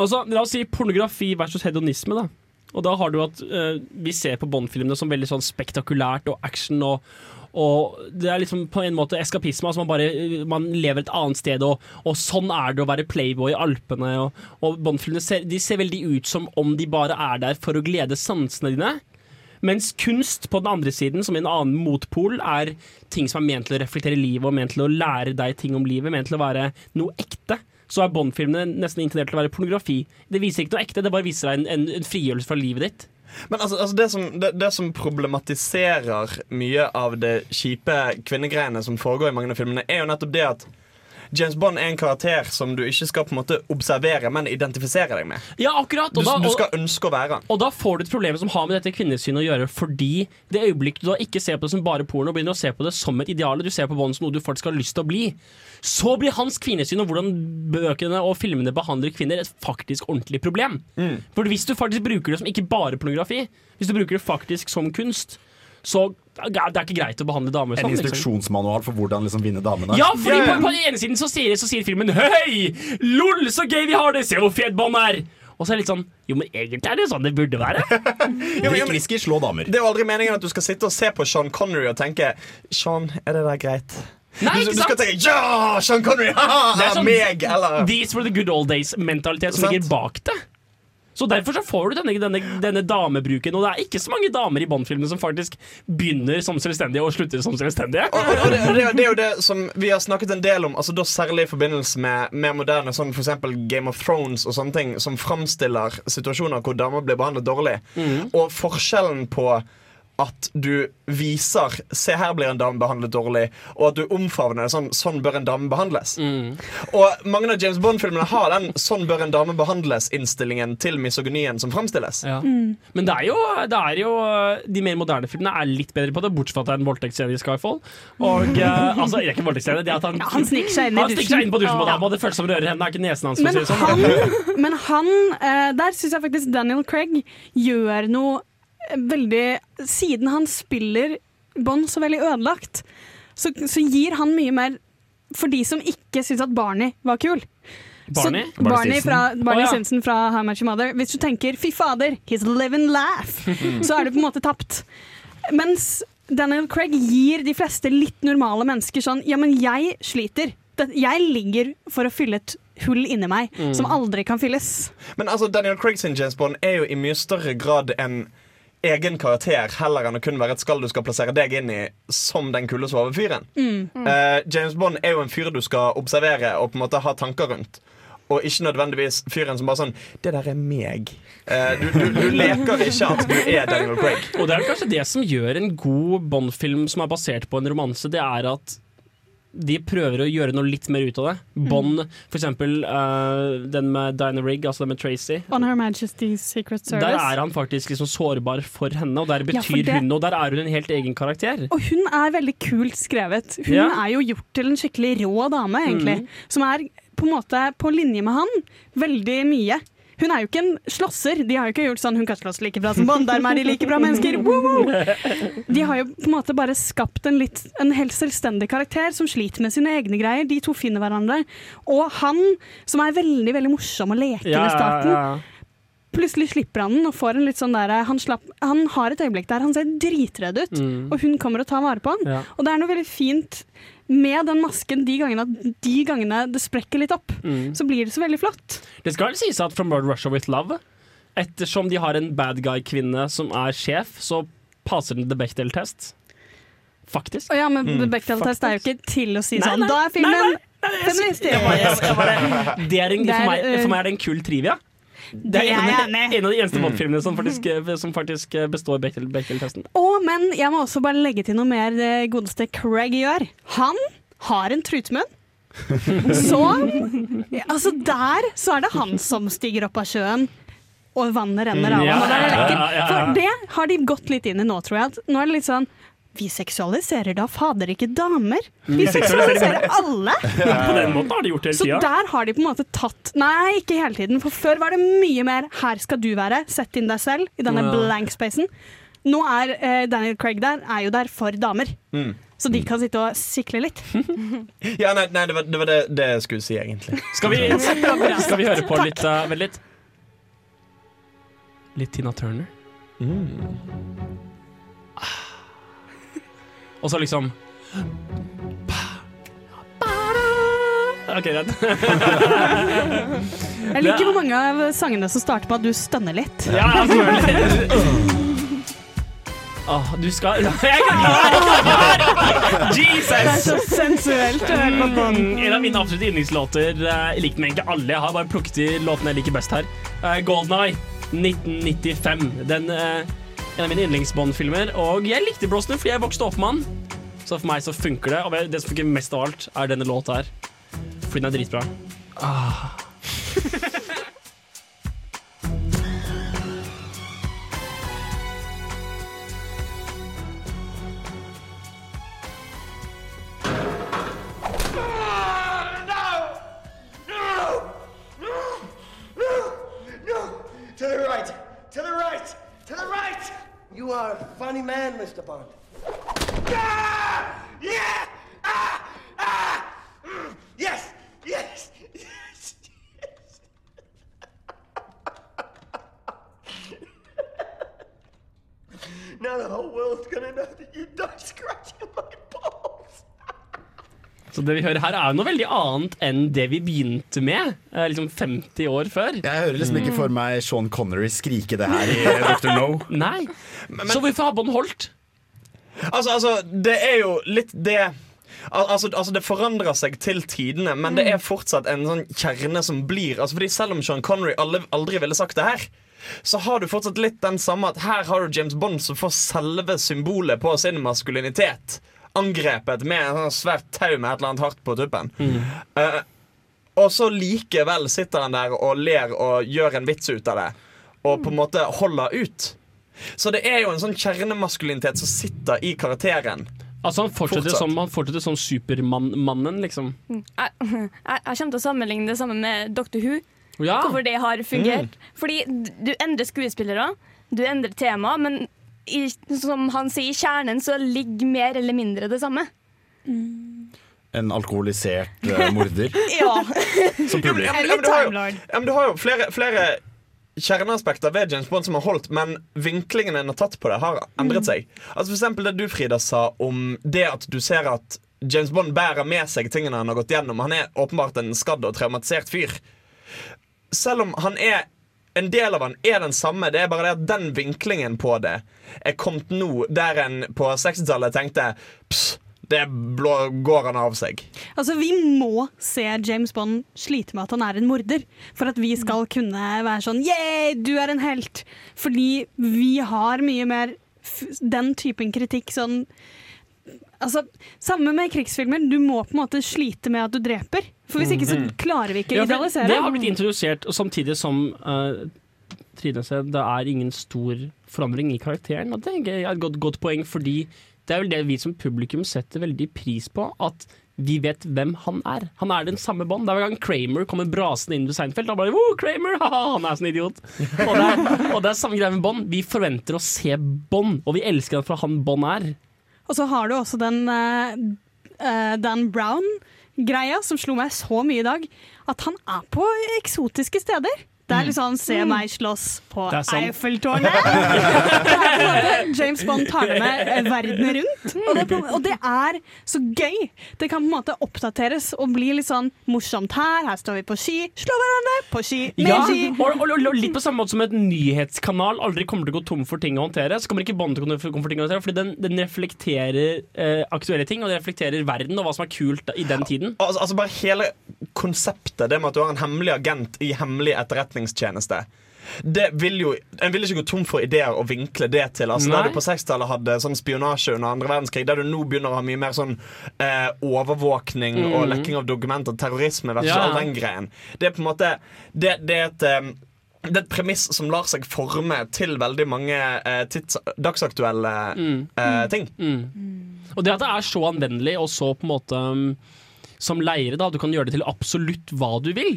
Speaker 3: Altså, La oss si pornografi versus hedonisme, da. Og da har du at uh, vi ser på Bond-filmene som veldig sånn spektakulært og action og og det er liksom på en måte eskapisme. Altså man, bare, man lever et annet sted, og, og sånn er det å være playboy i Alpene. Og, og Bond-filmene ser, ser veldig ut som om de bare er der for å glede sansene dine. Mens kunst på den andre siden, som en annen motpol, er ting som er ment til å reflektere livet og ment til å lære deg ting om livet, ment til å være noe ekte. Så er Bond-filmene nesten intendert til å være pornografi. Det viser ikke noe ekte, det bare viser deg en, en, en frigjørelse fra livet ditt.
Speaker 5: Men altså, altså det, som, det, det som problematiserer mye av det kjipe kvinnegreiene som foregår i mange av filmene, er jo nettopp det at James Bond er en karakter som du ikke skal på en måte observere, men identifisere deg med.
Speaker 3: Ja, akkurat.
Speaker 5: Du,
Speaker 3: Og da,
Speaker 5: du skal ønske å være han.
Speaker 3: og da får du et problem som har med dette kvinnesynet å gjøre, fordi det øyeblikk du da ikke ser på det som bare porno, og begynner å se på det som et ideal, du ser på Bond som noe du faktisk har lyst til å bli, så blir hans kvinnesyn og hvordan bøkene og filmene behandler kvinner, et faktisk ordentlig problem. For hvis du faktisk bruker det som ikke bare pornografi, hvis du bruker det faktisk som kunst, så det er ikke greit å behandle damer
Speaker 7: En
Speaker 3: instruksjonsmanual liksom.
Speaker 7: instruksjonsmanual for hvordan liksom vinne damene.
Speaker 3: Ja, fordi På, på den ene siden så sier, så sier filmen Hei, lol, så gøy vi har det, se hvor fet Bond er Og så er det litt sånn, jo men egentlig er det jo sånn det burde være [laughs]
Speaker 7: Drikk whisky, slå damer.
Speaker 5: Det er jo aldri meningen at du skal sitte og se på Sean Connery og tenke Sean, er det der greit?
Speaker 3: Nei,
Speaker 5: du,
Speaker 3: sant?
Speaker 5: du skal tenke ja, Sean Connery, Ha,
Speaker 3: Det er sånn
Speaker 5: meg, eller
Speaker 3: These were the good old days-mentalitet som
Speaker 5: Sant.
Speaker 3: ligger bak det. Så Derfor så får du denne, denne, denne damebruken. Og det er ikke så mange damer i Bond-filmene som faktisk begynner som selvstendige og slutter som selvstendige.
Speaker 5: og, og det, og det, det er jo det som vi har snakket en del om, altså da særlig i forbindelse med mer moderne sånn eksempel Game of Thrones og sånne ting, som framstiller situasjoner hvor damer blir behandlet dårlig. Og forskjellen på at du viser 'se her blir en dame behandlet dårlig', og at du omfavner det sånn 'sånn bør en dame behandles'. Og mange av James Bond-filmene har den 'sånn bør en dame behandles'-innstillingen til misogynien som framstilles.
Speaker 3: Ja. Men det er, jo, det er jo De mer moderne filmene er litt bedre på det, bortsett fra at det er en voldtektsscene i Skyfall. Og uh, [laughs] altså, det er ikke en voldtektsscene, det er at han,
Speaker 4: Ja, han sniker seg inn i
Speaker 3: han seg inn på dusjen på
Speaker 4: Ja.
Speaker 3: dama, og det føles som rører henne, det er ikke nesen hans.
Speaker 4: Men
Speaker 3: sånn.
Speaker 4: han, men han uh, Der syns jeg faktisk Daniel Craig gjør noe veldig Siden han spiller Bond så veldig ødelagt, så, så gir han mye mer for de som ikke syns at Barney var kul.
Speaker 3: Barney?
Speaker 4: Så, Barney, fra, Barney
Speaker 3: Å, ja.
Speaker 4: Simpson fra How Much Your Mother. Hvis du tenker 'fy fader, he's live and laugh', [laughs] så er du på en måte tapt. Mens Daniel Craig gir de fleste litt normale mennesker sånn 'ja, men jeg sliter'. Jeg ligger for å fylle et hull inni meg
Speaker 5: Mm.
Speaker 4: som aldri kan fylles.
Speaker 5: Men altså, Daniel Craig sin James Bond er jo i mye større grad en egen karakter heller enn å kun være et skall du skal plassere deg inn i som den kulde svovefyren.
Speaker 4: Mm.
Speaker 5: Eh, James Bond er jo en fyr du skal observere og på en måte ha tanker rundt. Og ikke nødvendigvis fyren som bare sånn Det der er meg. Eh, du, du, du leker ikke at du er Daniel Craig.
Speaker 3: Og det er kanskje det som gjør en god Bond-film som er basert på en romanse, det er at de prøver å gjøre noe litt mer ut av det. Bond, for eksempel uh, den med Diana Rigg, altså den med Tracy.
Speaker 4: On Her Majesty's Secret Service.
Speaker 3: Der er han faktisk liksom sårbar for henne, og der betyr
Speaker 4: ja, det-
Speaker 3: hun Og der er hun en helt egen karakter.
Speaker 4: Og hun er veldig kult skrevet. Hun
Speaker 3: Ja.
Speaker 4: er jo gjort til en skikkelig rå dame, egentlig.
Speaker 3: Mm.
Speaker 4: Som er på en måte på linje med han veldig mye. Hun er jo ikke en slåsser. De har jo ikke gjort sånn hun kan slåss like bra som Bond, dermed er de like bra mennesker. Woo! De har jo på en måte bare skapt en, litt, en helt selvstendig karakter som sliter med sine egne greier. De to finner hverandre. Og han, som er veldig veldig morsom og leken
Speaker 3: Ja,
Speaker 4: i starten,
Speaker 3: ja, ja.
Speaker 4: Plutselig slipper han den og får en litt sånn der, han, slapp, han har et øyeblikk der han ser dritredd ut,
Speaker 3: Mm.
Speaker 4: og hun kommer og tar vare på han.
Speaker 3: Ja.
Speaker 4: Og det er noe veldig fint med den masken de gangene, de gangene det sprekker litt opp.
Speaker 3: Mm.
Speaker 4: Så blir det så veldig flott.
Speaker 3: Det skal sies at From World Russia With Love, ettersom de har en bad guy-kvinne som er sjef, så passer den The Bechdel-test. Faktisk.
Speaker 4: Oh, ja, men
Speaker 3: Mm.
Speaker 4: Bechdel-test er jo ikke til å si
Speaker 3: Nei,
Speaker 4: sånn.
Speaker 3: nei,
Speaker 4: Da er filmen feministisk.
Speaker 3: Det er en, for, meg,
Speaker 4: eh,
Speaker 3: for meg er det en kul trivia. Det
Speaker 4: Det
Speaker 3: er en, av- en av de eneste Bond-filmene som faktisk, som faktisk består Bechdel- Bechdel-testen.
Speaker 4: Å, men jeg må også bare legge til noe mer det godeste Craig gjør. Han har en trutmunn. [laughs] Så altså der så er det han som stiger opp av sjøen. Og vannet renner av
Speaker 3: Mm, ja,
Speaker 4: ham. er
Speaker 3: ja, ja, ja.
Speaker 4: For det har de gått litt inn i nå, tror jeg. Nå er det litt sånn Vi seksualiserer da fader ikke damer. Vi
Speaker 3: Mm, seksualiserer
Speaker 4: seksualiserer alle. [laughs]
Speaker 3: På den måten har de gjort det
Speaker 4: Så
Speaker 3: hele tida.
Speaker 4: der har de på en måte tatt Nei, ikke hele tiden. For før var det mye mer 'her skal du være', sett inn deg selv i denne
Speaker 3: Ja.
Speaker 4: blank spacen. Nå er eh, Daniel Craig der, er jo der for damer.
Speaker 5: Mm.
Speaker 4: Så de kan sitte og sikle litt. [laughs]
Speaker 5: Ja, nei, nei det, var, det var det, det jeg skulle si, egentlig.
Speaker 3: Skal vi, [laughs] skal vi høre på litt uh, Vent litt. Litt Tina Turner. Og så liksom OK, den.
Speaker 4: Jeg liker hvor mange av sangene som starter på at du stønner litt.
Speaker 3: Ja, selvfølgelig. Åh, du skal [laughs] Jeg kan! Jesus!
Speaker 4: Det er så sensuelt.
Speaker 3: Mm, En av mine absolutte yndlingslåter. eh, Jeg liker dem egentlig alle. Jeg har bare plukket de låtene jeg liker best her. Uh, Golden Eye, 1995. Den, eh, en av mine yndlings-Bond-filmer. Og jeg likte Brosnan fordi jeg vokste opp med han. Så for meg så funker det. Og det som funker mest av alt, er denne låta her. Fordi den er dritbra. Ah. [laughs]
Speaker 13: funny man, Mr. Bond. Ah! Yeah! Ah! Ah! Mm. Yes! Yes! Yes! [laughs] now the whole world's gonna know that you died scratching my.
Speaker 3: Så det vi hører her, er jo noe veldig annet enn det vi begynte med eh, liksom 50 år før.
Speaker 7: Jeg hører liksom ikke for meg Sean Connery skrike det her i [laughs] Dr. No.
Speaker 3: Nei. Så hvorfor har bånd holdt?
Speaker 5: Altså, altså, det er jo litt det Al altså, altså Det forandrer seg til tidene, men det er fortsatt en sånn kjerne som blir altså fordi Selv om Sean Connery aldri ville sagt det her, så har du fortsatt litt den samme at her har du James Bond som får selve symbolet på sin maskulinitet angrepet med en sånn svært tau med et eller annet hardt på tuppen. Eh, og så likevel sitter han der og ler og gjør en vits ut av det, og på en måte holder ut. Så det er jo en sånn kjernemaskulinitet som sitter i karakteren.
Speaker 3: Altså Han fortsetter
Speaker 5: Fortsatt.
Speaker 3: som, han fortsetter som Supermann-mannen, liksom.
Speaker 12: Jeg, jeg, jeg kommer til å sammenligne det sammen med Doctor Who.
Speaker 3: Ja.
Speaker 12: Hvorfor det har fungert. Fordi du endrer skuespillere, du endrer tema, men i, som han sier, i kjernen så ligger mer eller mindre det samme.
Speaker 7: En alkoholisert uh, morder. [laughs]
Speaker 12: Ja.
Speaker 7: Som publikum.
Speaker 5: Ja, men, ja, men du har jo, ja, men du har jo flere, flere kjerneaspekter ved James Bond som har holdt, men vinklingen en har tatt på det, har endret seg. Altså For det du, Frida, sa om det at du ser at James Bond bærer med seg tingene han har gått gjennom. Han er åpenbart en skadd og traumatisert fyr. Selv om han er en del av han er den samme. Det er bare det at den vinklingen på det er kommet nå, der en på 60-tallet tenkte Pss, det blå, går han av seg.
Speaker 4: Altså, Vi må se James Bond slite med at han er en morder, for at vi skal kunne være sånn Yeah, du er en helt! Fordi vi har mye mer den typen kritikk sånn Altså, Samme med krigsfilmer. Du må på en måte slite med at du dreper. For hvis ikke så
Speaker 3: Mhm.
Speaker 4: klarer vi ikke å
Speaker 3: for
Speaker 4: idealisere.
Speaker 3: Det har blitt introdusert, og samtidig som uh, Trine sier, det er ingen stor forandring i karakteren. Og det er et godt, godt poeng, fordi det er vel det vi som publikum setter veldig pris på. At vi vet hvem han er. Han er den samme bånd. Er hver gang Kramer kommer brasende inn i Seinfeld. Da bare oh, Kramer, [laughs] haha, han er sånn idiot. Og det, er, og det er samme greia med Bånd. Vi forventer å se Bånd, og vi elsker han for han Bånd er.
Speaker 4: Og så har du også den eh, Dan Brown-greia som slo meg så mye i dag. At han er på eksotiske steder. Det er litt sånn 'se meg slåss på
Speaker 3: Det sant.
Speaker 4: Eiffeltårnet'. [laughs] Det James Bond tar det med verden rundt. Og det, er og det er så gøy. Det kan på en måte oppdateres og bli litt sånn morsomt her. Her står vi på ski. Slå hverandre på ski med
Speaker 3: Ja,
Speaker 4: ski.
Speaker 3: og, og, og litt på samme måte som et nyhetskanal aldri kommer til å gå tom for ting å håndtere, så kommer ikke Bond til å gå tom for ting å håndtere, fordi den, den reflekterer eh, aktuelle ting, og den reflekterer verden og hva som er kult i den tiden.
Speaker 5: Altså, altså bare hele konseptet, det med at du har en hemmelig agent i hemmelig etterretningstjeneste. Det vil jo, En vil ikke gå tom for ideer å vinkle det til. Altså
Speaker 3: Nei.
Speaker 5: Der du på 60-tallet hadde sånn spionasje under andre verdenskrig, der du nå begynner å ha mye mer sånn eh, overvåkning
Speaker 3: mm.
Speaker 5: og lekking av dokumenter, terrorisme versus
Speaker 3: Ja.
Speaker 5: all den greien. Det er på en måte Det, det er et um, det er et premiss som lar seg forme til veldig mange eh, tids, dagsaktuelle
Speaker 3: Mm.
Speaker 5: eh, ting.
Speaker 3: Og det at det er så anvendelig og så på en måte um, som leire, da, du kan gjøre det til absolutt hva du vil.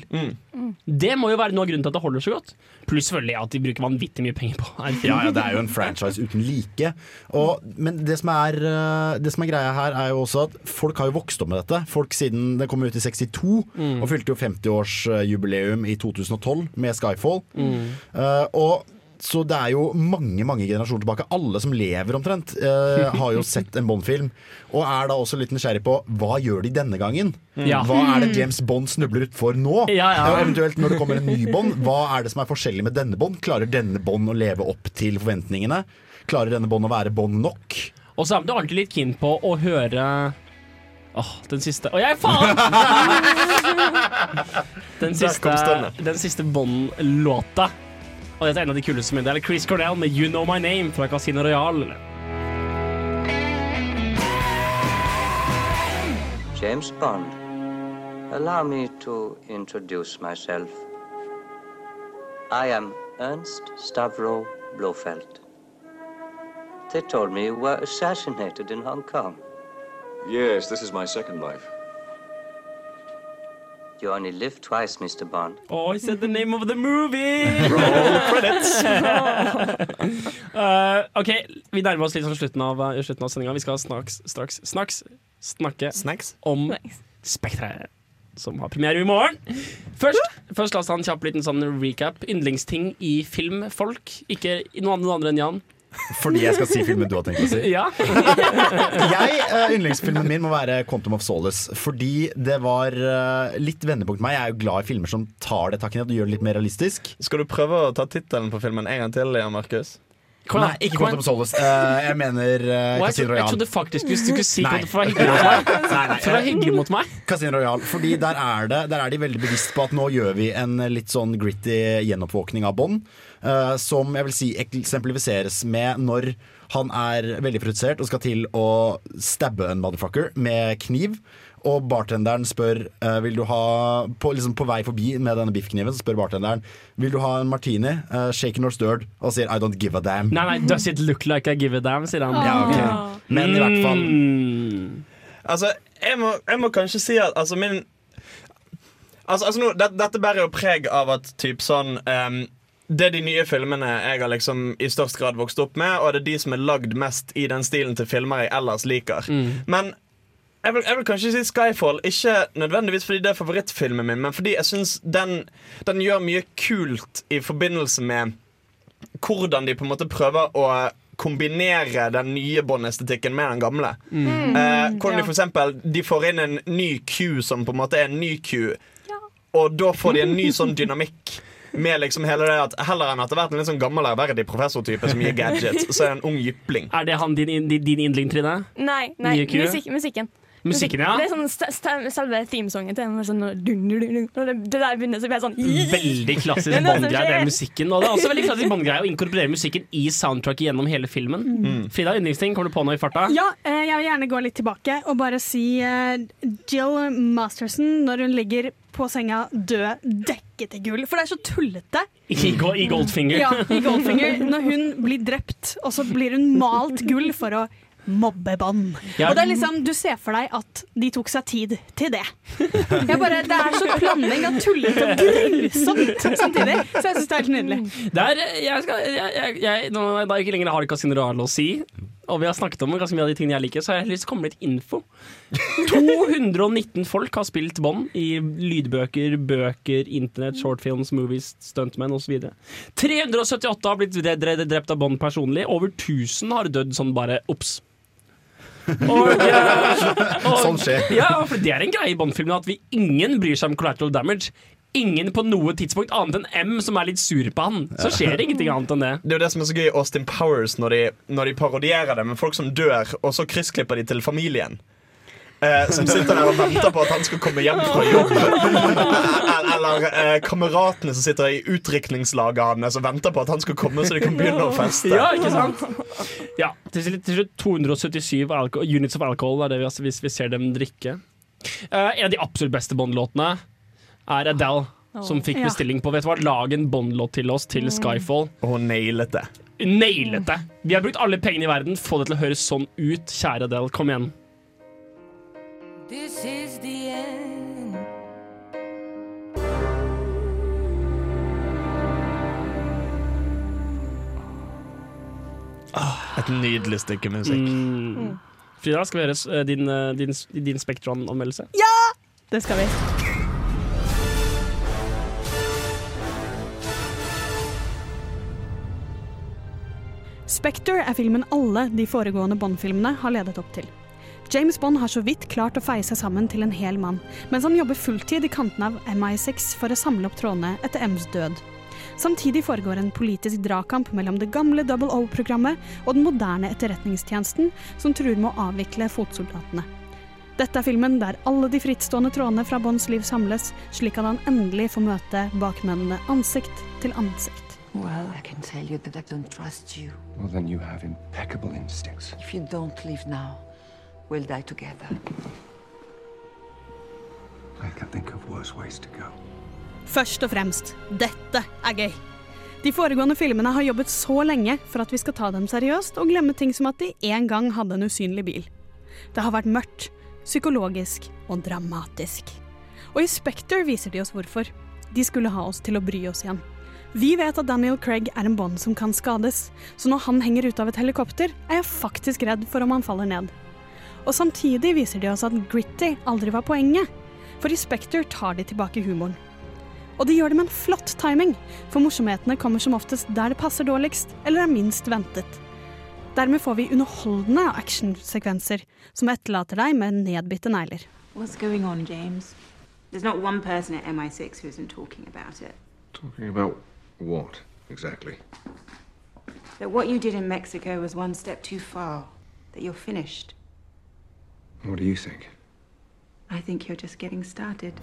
Speaker 3: Det må jo være noe av grunnen til at det holder så godt. Pluss selvfølgelig at de bruker vanvittig mye penger på. [laughs]
Speaker 7: Ja, ja, det er jo en franchise uten like. Og, men det som, er, eh, det som er greia her, er jo også at folk har jo vokst opp med dette. Folk siden det kom ut i 62,
Speaker 3: Mm.
Speaker 7: og fylte jo 50-årsjubileum i 2012 med Skyfall.
Speaker 3: Mm.
Speaker 7: Eh, og så det er jo mange mange generasjoner tilbake. Alle som lever omtrent, eh, har jo [laughs] sett en Bond-film. Og er da også litt nysgjerrig på hva gjør de denne gangen?
Speaker 3: Ja.
Speaker 7: Hva er det James Bond snubler utfor nå?
Speaker 3: Ja, ja.
Speaker 7: Og eventuelt når det kommer en ny Bond, hva er det som er forskjellig med denne Bond? Klarer denne Bond å leve opp til forventningene? Klarer denne Bond å være Bond nok?
Speaker 3: Og så er man alltid litt keen på å høre Åh, den siste Å, jeg faen! [laughs] Den siste, den siste Bond-låta. Og dette er en av de kuleste som er. Det er Chris Cordell med You Know My Name fra Casino Royal.
Speaker 21: James Bond, allow me to introduce myself. I am Ernst Stavro Blofeld. They told me you were assassinated in Hong Kong.
Speaker 22: Yes, this is my second life.
Speaker 21: You only live twice, Mr. Bond.
Speaker 3: Oh, I said the name of the movie! [laughs]
Speaker 21: Roll credits. [laughs]
Speaker 3: Uh, ok, Vi nærmer oss litt sånn slutten av, uh, slutten av sendinga. Vi skal snaks, straks snaks, snakke om Spektre, som har premiere i morgen. Først, først la oss ta en kjapp liten sånn recap. Yndlingsting i film, folk. Ikke noe annet, enn Jan.
Speaker 7: Fordi jeg skal si filmen du har tenkt å si. [laughs]
Speaker 3: Ja.
Speaker 7: jeg, eh, Yndlingsfilmen min må være 'Quantum of Solace'. Fordi det var eh, litt vendepunkt meg. Jeg er jo glad i filmer som tar det takken ned og gjør det litt mer realistisk.
Speaker 5: Skal du prøve å ta tittelen på filmen en gang til, Jan Markus?
Speaker 7: Nei, ikke Quantum of Solace. Uh, jeg mener uh, Casino
Speaker 3: Royal. jeg trodde faktisk hvis du skulle si det for å være hyggelig mot meg.
Speaker 7: Nei, nei,
Speaker 3: For å hyggelig mot meg.
Speaker 7: Casino Royale. Fordi der er, det, der er de veldig bevisst på at nå gjør vi en litt sånn gritty gjenoppvåkning av Bond. Eh, som jeg vil si eksemplifiseres med når han er veldig frustrert og skal til å stabbe en motherfucker med kniv. Og bartenderen spør uh, Vil du ha på, liksom på vei forbi med denne biffkniven Så spør bartenderen Vil du ha en martini, uh, shaken or stirred Og sier I don't give a damn
Speaker 3: Nei, nei, Does it look like I give a damn, sier han.
Speaker 7: Ja, ok. Men i hvert fall
Speaker 3: Mm.
Speaker 5: Altså, jeg må, jeg må kanskje si at altså, min Altså, altså nå, det, Dette bærer jo preg av at typ sånn ehm, Det er de nye filmene jeg har liksom i størst grad vokst opp med, og det er de som er lagd mest i den stilen til filmer jeg ellers liker. Men jeg vil, jeg vil kanskje si Skyfall, ikke nødvendigvis fordi det er favorittfilmen min, men fordi jeg syns den, den gjør mye kult i forbindelse med hvordan de på en måte prøver å kombinere den nye Bond-estetikken med den gamle.
Speaker 3: Mm.
Speaker 5: Eh, hvordan
Speaker 3: ja.
Speaker 5: de for eksempel De får inn en ny Q som på en måte er en ny Q, og da får de en ny sånn dynamikk. Med liksom hele det at Heller enn at det har vært en litt sånn gammel ærverdig professortype som gir gadgets, så er det en ung jypling.
Speaker 3: Er det han din, din, din yndling, Trine?
Speaker 12: Nei, nei
Speaker 3: Nye
Speaker 12: musik, musikken.
Speaker 3: Musikken, ja.
Speaker 12: Det er sånn selve themesongen til. Sånn, dun, dun, dun, dun. Når det, det der begynner, så blir jeg sånn
Speaker 3: Veldig klassisk Bond-greie, det er musikken. Og det er også veldig klassisk Bond-greie å inkorporere musikken i soundtracket gjennom hele filmen. Frida, yndlingsting, kommer du på noe i farta?
Speaker 4: Ja, eh, jeg vil gjerne gå litt tilbake og bare si eh, Jill Masterson når hun ligger på senga død, dekket i gull. For det er så tullete.
Speaker 3: I, i Goldfinger.
Speaker 4: Ja, i Goldfinger. Når hun blir drept, og så blir hun malt gull for å mobbe Bond.
Speaker 3: Ja.
Speaker 4: Og det er liksom, Du ser for deg at de tok seg tid til det. [laughs] Jeg bare, det er så planning av tullete og grusomt samtidig. Så jeg syns det er helt nydelig.
Speaker 3: Det er, jeg skal, jeg, jeg, nå, da jeg ikke lenger har Casino Royale å si, og vi har snakket om ganske mye av de tingene jeg liker, så har jeg lyst til å komme med litt info. 219 folk har spilt bånd i lydbøker, bøker, internett, shortfilms, movies, stuntmenn osv. 378 har blitt dre- dre- drept av bånd personlig. Over 1000 har dødd sånn bare ops. Og, [laughs] eh, og,
Speaker 7: Sånn skjer.
Speaker 3: Ja, for det er en greie i Bond-filmene at vi ingen bryr seg om collateral damage. Ingen på noe tidspunkt annet enn M som er litt sur på han. Så skjer det ingenting annet enn det.
Speaker 5: Det er jo det som er så gøy i Austin Powers når de, når de parodierer det med folk som dør, og så kryssklipper de til familien. Eh, som sitter der og venter på at han skal komme hjem fra jobb. [laughs] Eller, eh, kameratene som sitter i utrykningslaget som og venter på at han skal komme, så de kan begynne å feste.
Speaker 3: Ja, ikke sant? Ja, til slutt, 277 alkohol, units of alcohol er det vi, hvis vi ser dem drikke. Eh, en av de absolutt beste Bond-låtene er Adele, som fikk bestilling på Vet du hva, Lag en Bond-låt til oss til Skyfall.
Speaker 5: Og hun nailet det.
Speaker 3: Nailet det! Vi har brukt alle pengene i verden, få det til å høres sånn ut. Kjære Adele, kom igjen.
Speaker 11: This is the end.
Speaker 5: Et nydelig stykke musikk.
Speaker 3: Mm. Frida, skal vi høre eh, din, eh, din, din Spektron-anmeldelse?
Speaker 4: Ja! Det skal vi. Spekter er filmen alle de foregående Bond-filmene har ledet opp til. James Bond har så vidt klart å feie seg sammen til en hel mann, mens han jobber fulltid i kanten av MI6 for å samle opp trådene etter M's død. Samtidig foregår en politisk dragkamp mellom det gamle Double O-programmet og den moderne etterretningstjenesten, som truer med å avvikle fotsoldatene. Dette er filmen der alle de frittstående trådene fra Bonds liv samles, slik at han endelig får møte bakmennene ansikt til ansikt.
Speaker 23: Well, I can tell you that I don't trust you.
Speaker 19: Well, then you have impeccable instincts.
Speaker 23: If you don't leave now, we'll die together.
Speaker 19: I can think of worse ways to go.
Speaker 4: Først og fremst, dette er gøy. De foregående filmene har jobbet så lenge for at vi skal ta dem seriøst og glemme ting som at de en gang hadde en usynlig bil. Det har vært mørkt, psykologisk og dramatisk. Og i Spectre viser de oss hvorfor. De skulle ha oss til å bry oss igjen. Vi vet at Daniel Craig er en Bond som kan skades, så når han henger ut av et helikopter, er jeg faktisk redd for om han faller ned. Og samtidig viser de oss at gritty aldri var poenget, for i Spekter tar de tilbake humoren. Og de gjør det med en flott timing, for morsomhetene kommer som oftest der det passer dårligst, eller er minst ventet. Dermed får vi underholdende actionsekvenser som etterlater deg med nedbitte negler.
Speaker 24: What's going on, James? There's not one person at MI6 who isn't talking about it.
Speaker 19: Talking about what, exactly?
Speaker 24: That what you did in Mexico was one step too far. That you're finished.
Speaker 19: What do you think?
Speaker 24: I think you're just getting started.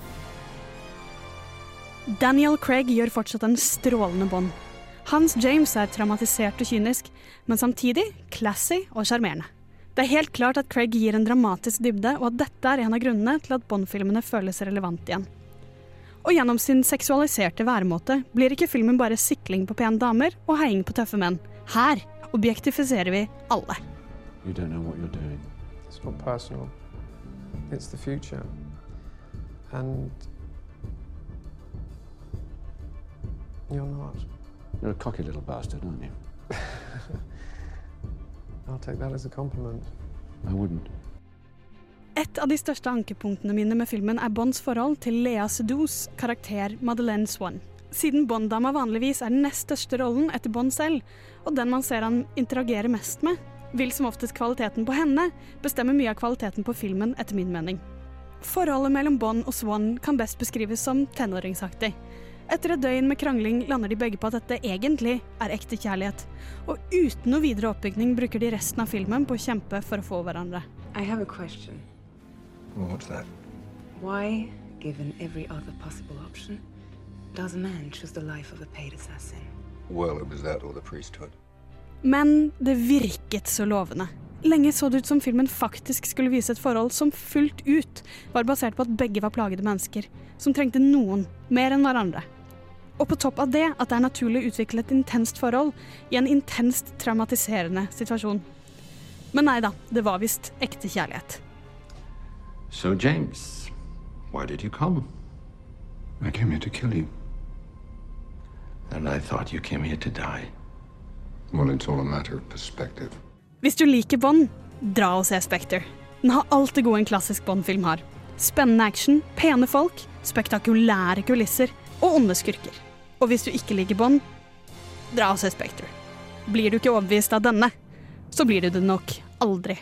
Speaker 4: Daniel Craig gjør fortsatt en strålende bånd. Hans James er traumatisert og kynisk, men samtidig classy og sjarmerende. Det er helt klart at Craig gir en dramatisk dybde, og at dette er en av grunnene til at Bond-filmene føles relevant igjen. Og gjennom sin seksualiserte væremåte blir ikke filmen bare sikling på pene damer og heiing på tøffe menn. Her objektifiserer vi alle.
Speaker 25: You don't know what you're doing.
Speaker 26: Not personal. It's the future. And you're not.
Speaker 25: You're a cocky little bastard, aren't you? [laughs]
Speaker 26: I'll take that as a compliment.
Speaker 25: I wouldn't.
Speaker 4: Et av de største ankepunktene mine med filmen er Bonds forhold til Lea Sedous karakter Madeleine Swann. Siden Bond-dama vanligvis er den nest største rollen etter Bond selv, og den man ser han interagerer mest med, vil som oftest kvaliteten på henne bestemme mye av kvaliteten på filmen, etter min mening. Forholdet mellom Bond og Swan kan best beskrives som tenåringsaktig. etter et døgn med krangling lander de begge på at dette egentlig er ekte kjærlighet. Og uten noe videre oppbygning bruker de resten av filmen på å kjempe for å få hverandre.
Speaker 24: I have a question.
Speaker 25: What's that?
Speaker 24: Why, given every other possible option, does a man choose the life of a paid assassin?
Speaker 25: Well, it was that or the priesthood.
Speaker 4: Men det virket så lovende. Lenge så det ut som filmen faktisk skulle vise et forhold som fullt ut var basert på at begge var plagede mennesker, som trengte noen mer enn hverandre. Og på topp av det at det er naturlig å utvikle et intenst forhold i en intenst traumatiserende situasjon. Men nei da, det var visst ekte kjærlighet.
Speaker 25: So, James, why did you come? I came here to kill you. And I thought you came here to die. Well, it's all a matter of perspective.
Speaker 4: Hvis du liker Bond, dra og se Spekter. Den har alt det gode en klassisk Bond-film har. Spennende action, pene folk, spektakulære kulisser og onde skurker. Og hvis du ikke liker Bond, dra og se Spekter. Blir du ikke overbevist av denne, så blir du det nok aldri.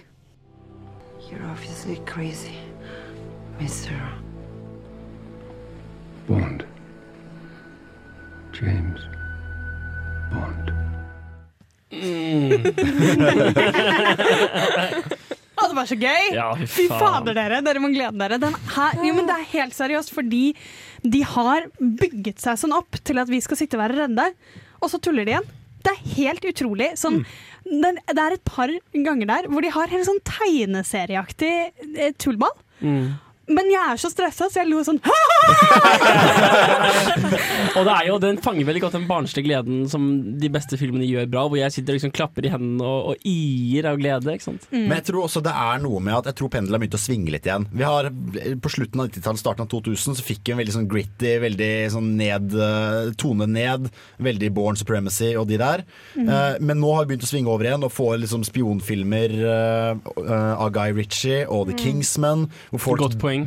Speaker 23: You're obviously crazy, Mr.
Speaker 25: Bond. James. Bond.
Speaker 4: Å, det var så gøy!
Speaker 3: Ja, fy
Speaker 4: fy
Speaker 3: faen.
Speaker 4: fader, dere. Dere må glede dere. Den her, jo, men det er helt seriøst, fordi de har bygget seg sånn opp til at vi skal sitte og være redde, og så tuller de igjen. Det er helt utrolig. Sånn, det, det er et par ganger der hvor de har helt sånn tegneserieaktig eh, tullball. Men jeg er så stressa, så jeg lo sånn [laughs]
Speaker 3: Og det er jo, den fanger veldig godt den barnslige gleden som de beste filmene gjør bra, hvor jeg sitter og liksom klapper i hendene og, og ier av glede. ikke sant?
Speaker 7: Men jeg tror også det er noe med at jeg tror pendelen har begynt å svinge litt igjen. Vi har På slutten av 90-tallet, starten av 2000, så fikk vi en veldig sånn gritty, veldig sånn ned eh, tone ned. Veldig Born Supremacy og de der.
Speaker 27: Mm.
Speaker 7: Uh, men nå har vi begynt å svinge over igjen og få liksom spionfilmer uh, uh, av Guy Ritchie og The
Speaker 4: Mm.
Speaker 7: Kingsman, hvor folk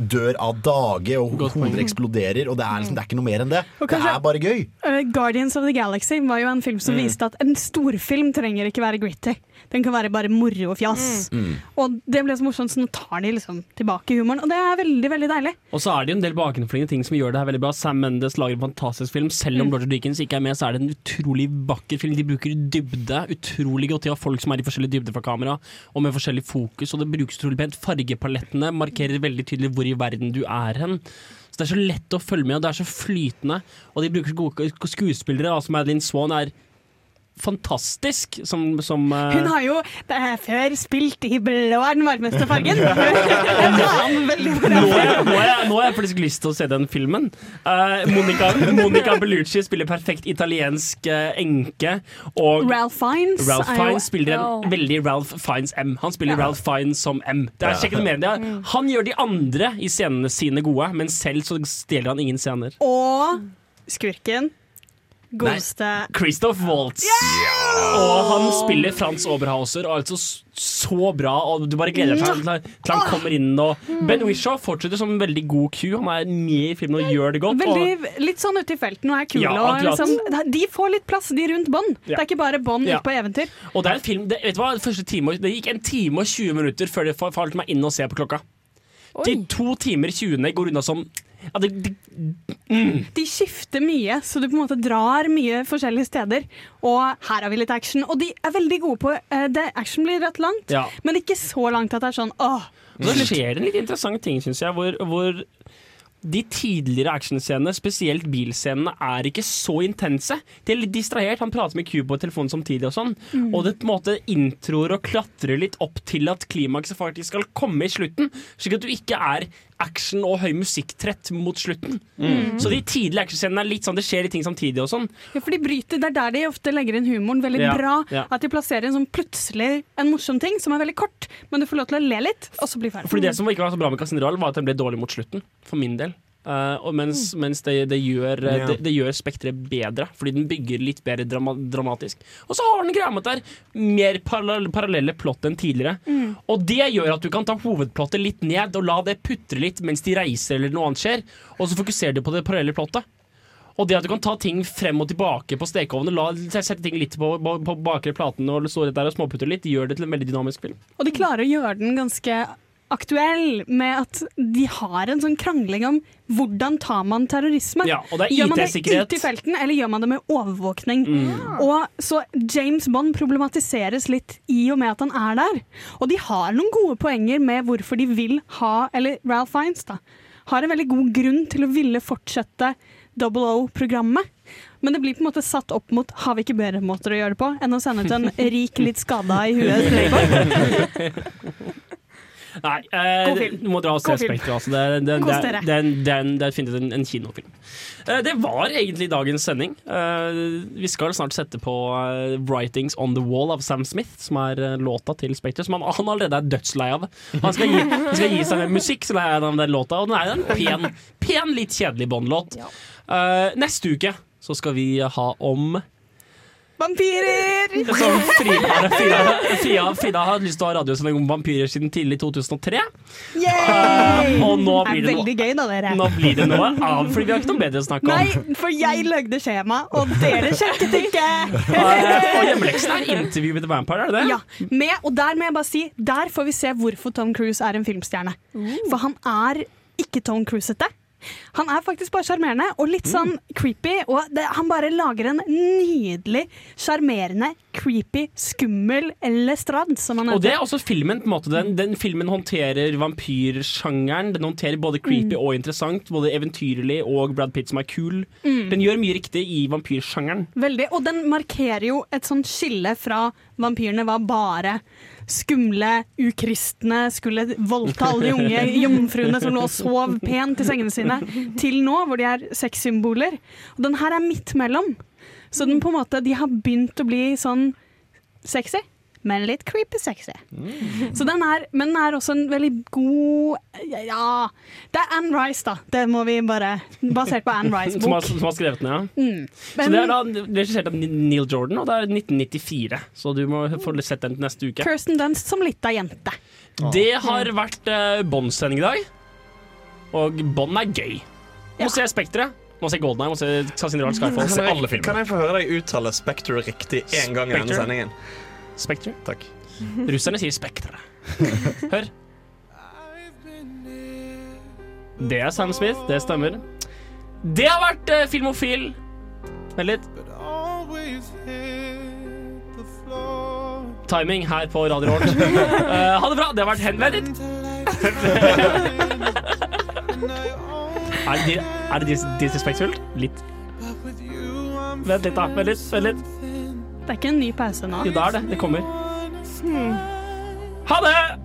Speaker 7: dør av dage og
Speaker 3: Godt
Speaker 7: hodet
Speaker 3: poeng.
Speaker 7: eksploderer. Og det er, liksom, det er ikke noe mer enn det.
Speaker 4: Og
Speaker 7: Det
Speaker 4: kanskje-
Speaker 7: er bare gøy.
Speaker 4: Uh, Guardians of the Galaxy var jo en film som
Speaker 7: Mm.
Speaker 4: viste at en storfilm trenger ikke være gritty. Den kan være bare moro og fjas.
Speaker 3: Mm.
Speaker 4: Og det ble så morsomt, så nå tar de liksom tilbake humoren. Og det er veldig, veldig deilig.
Speaker 3: Og så er det jo en del bakenforliggende ting som gjør det her veldig bra. Sam Mendes lager en fantastisk film. Selv om
Speaker 4: Mm.
Speaker 3: Roger Dickens ikke er med, så er det en utrolig vakker film. De bruker dybde. Utrolig godt De har folk som er i forskjellige dybde fra kamera, og med forskjellig fokus. Og det brukes utrolig pent. Fargepalettene markerer veldig tydelig hvor i verden du er hen. Så Det er så lett å følge med, og det er så flytende. Og de bruker så gode skuespillere. Altså Madeline Swan er fantastisk som, som uh...
Speaker 4: Hun har jo det er før spilt i blå er den varmeste fargen. [laughs]
Speaker 3: Nå, har jeg, nå, har nå har jeg faktisk lyst til å se den filmen. Uh, Monica, Monica Bellucci spiller perfekt italiensk uh, enke. Og
Speaker 4: Ralph Fiennes
Speaker 3: Ralph Fiennes spiller en
Speaker 4: Oh.
Speaker 3: veldig Ralph Fiennes M. Han spiller Ralph Fiennes som M. Det er
Speaker 7: Ja.
Speaker 3: sjekket media.
Speaker 4: Mm.
Speaker 3: Han gjør de andre i scenene sine gode, men selv så stjeler han ingen scener.
Speaker 4: Og skurken. Godeste
Speaker 3: Christoph Waltz. Og han spiller Frans Oberhauser, og altså så bra. Og du bare gleder deg til, til, til han kommer inn. Og Ben Wishaw fortsetter som en veldig god Q. Han er med i filmen og gjør det godt. Og
Speaker 4: litt sånn ute i felten og er kule.
Speaker 3: Ja,
Speaker 4: og liksom, de får litt plass, de rundt Bånd. Det er ikke bare Bånd
Speaker 3: Ja.
Speaker 4: ute på eventyr.
Speaker 3: Og det er en film det, vet du hva, time, det gikk en time og 20 minutter før det falt meg inn å se på klokka. De to timer 20 går unna som ja, det, det, mm.
Speaker 4: De skifter mye, så du på en måte drar mye forskjellige steder. Og her har vi litt action. Og de er veldig gode på uh, det, Action blir rett langt,
Speaker 3: Ja.
Speaker 4: men ikke så langt at det er sånn åh.
Speaker 3: Og så skjer det en litt interessant ting, syns jeg, hvor, hvor de tidligere actionscenene, spesielt bilscenene, er ikke så intense. De er litt distrahert. Han prater med Q på telefonen samtidig og sånn.
Speaker 4: Mm.
Speaker 3: Og det på en måte introer og klatrer litt opp til at klimakset faktisk skal komme i slutten. Slik at du ikke er action og høy musikktrett mot slutten.
Speaker 4: Mm.
Speaker 3: Så de tidlige actionscenene er litt sånn, det skjer litt ting samtidig og sånn.
Speaker 4: Ja, for de bryter, Det er der de ofte legger inn humoren veldig
Speaker 3: Ja,
Speaker 4: bra.
Speaker 3: ja.
Speaker 4: At de plasserer en sånn plutselig en morsom ting som er veldig kort, men du får lov til å le litt, og så blir ferdig.
Speaker 3: Fordi Det som ikke var så bra med Casino Royale, var at den ble dårlig mot slutten. For min del. Og mens, mens det, det gjør,
Speaker 5: yeah.
Speaker 3: Det, det gjør Spekteret bedre, fordi den bygger litt bedre drama, dramatisk. Og så har den greia med at det er mer parallelle, parallelle plott enn tidligere.
Speaker 4: Mm.
Speaker 3: Og det gjør at du kan ta hovedplottet litt ned og la det putre litt mens de reiser eller noe annet skjer, og så fokuserer du på det parallelle plottet. Og det at du kan ta ting frem og tilbake på stekeovnen, la, sette ting litt på, på, på bakre platen og stå der og småputte litt, gjør det til en veldig dynamisk film.
Speaker 4: Og de klarer å gjøre den ganske aktuell med at de har en sånn krangling om hvordan tar man terrorisme.
Speaker 3: Ja, og det er
Speaker 4: gjør man det ute i felten, eller gjør man det med overvåkning?
Speaker 3: Mm.
Speaker 4: Og så James Bond problematiseres litt i og med at han er der. Og de har noen gode poenger med hvorfor de vil ha Eller Ralph Fiennes, da. Har en veldig god grunn til å ville fortsette Double O-programmet. Men det blir på en måte satt opp mot har vi ikke bedre måter å gjøre det på enn å sende ut en [laughs] rik, litt skada i huet playboy. [laughs]
Speaker 3: Nei, eh, du må dra og se Spekter. Altså. Det, det, det, det, det, er definitivt en, en kinofilm. Eh, det var egentlig dagens sending. Eh, vi skal snart sette på eh, 'Writings On The Wall' av Sam Smith, som er eh, låta til Spekter, som han, han allerede er dødslei av. Han skal gi, han skal gi seg med musikk, så det er den låta, og den er en pen, pen litt kjedelig Bond-låt. Eh, neste uke så skal vi ha om
Speaker 4: Vampyrer! [laughs]
Speaker 3: som Frida, Frida, Frida, Frida har lyst til å ha radiosending om vampyrer siden tidlig 2003.
Speaker 4: Yay!
Speaker 3: og nå blir det noe-
Speaker 4: gøy, da.
Speaker 3: Nå blir det noe av, fordi vi har ikke noe bedre å snakke om.
Speaker 4: Nei, for jeg lagde skjema, og dere sjekket ikke! [laughs]
Speaker 3: uh, og hjemmeleksen er intervju med The Vampire, er det det?
Speaker 4: Ja, med, og der må jeg bare si Der får vi se hvorfor Tom Cruise er en filmstjerne. For han er ikke Tom Cruisete. Han er faktisk bare sjarmerende og litt sånn creepy. Og det, han bare lager en nydelig, sjarmerende, creepy, skummel lestrade, som han
Speaker 3: Og det er også filmen. på en måte Den, den filmen håndterer vampyrsjangeren. Den håndterer både creepy og interessant. Både eventyrlig og Brad Pitt som er kul.
Speaker 4: Mm.
Speaker 3: Den gjør mye riktig i vampyrsjangeren.
Speaker 4: Veldig, og den markerer jo et sånt skille fra vampyrene var bare skumle, ukristne, skulle voldta alle de unge [laughs] jomfruene som lå og sov pent i sengene sine, til nå, hvor de er sexsymboler. Og den her er midt mellom. Så den på en måte, de har begynt å bli sånn sexy, men litt creepy sexy. Så den er, men den er også en veldig god Ja, det er Anne Rice, da. Det må vi bare Basert på Anne [laughs] Rice
Speaker 3: Som har,
Speaker 4: bok.
Speaker 3: som har skrevet den, ja.
Speaker 4: Mm.
Speaker 3: Så det er da regissert av Neil Jordan, og det er 1994. Så du må få sett den neste uke.
Speaker 4: Kirsten Dunst som lita jente.
Speaker 3: Det har vært eh, Bond-sending i dag. Og Bond er gøy. Må se Spekteret. Må se Golden Eye, må se Casino Royale Skyfall. Se alle
Speaker 5: Kan jeg få høre deg uttale Spectre riktig én gang i denne sendingen?
Speaker 3: Spectre?
Speaker 5: Takk.
Speaker 3: Russerne sier Spekteret. Hør. Det er Sam Smith, det stemmer. Det har vært uh, Filmofil. Vent litt. Timing her på Radio Revolt. [laughs] uh, ha det bra. Det har vært hen... [laughs] Er det, er det dis disrespektfullt? Litt. Vent litt, da. Vent litt. Vent litt.
Speaker 4: Det er ikke en ny pause nå.
Speaker 3: Jo, det er det. Det kommer. Ha det!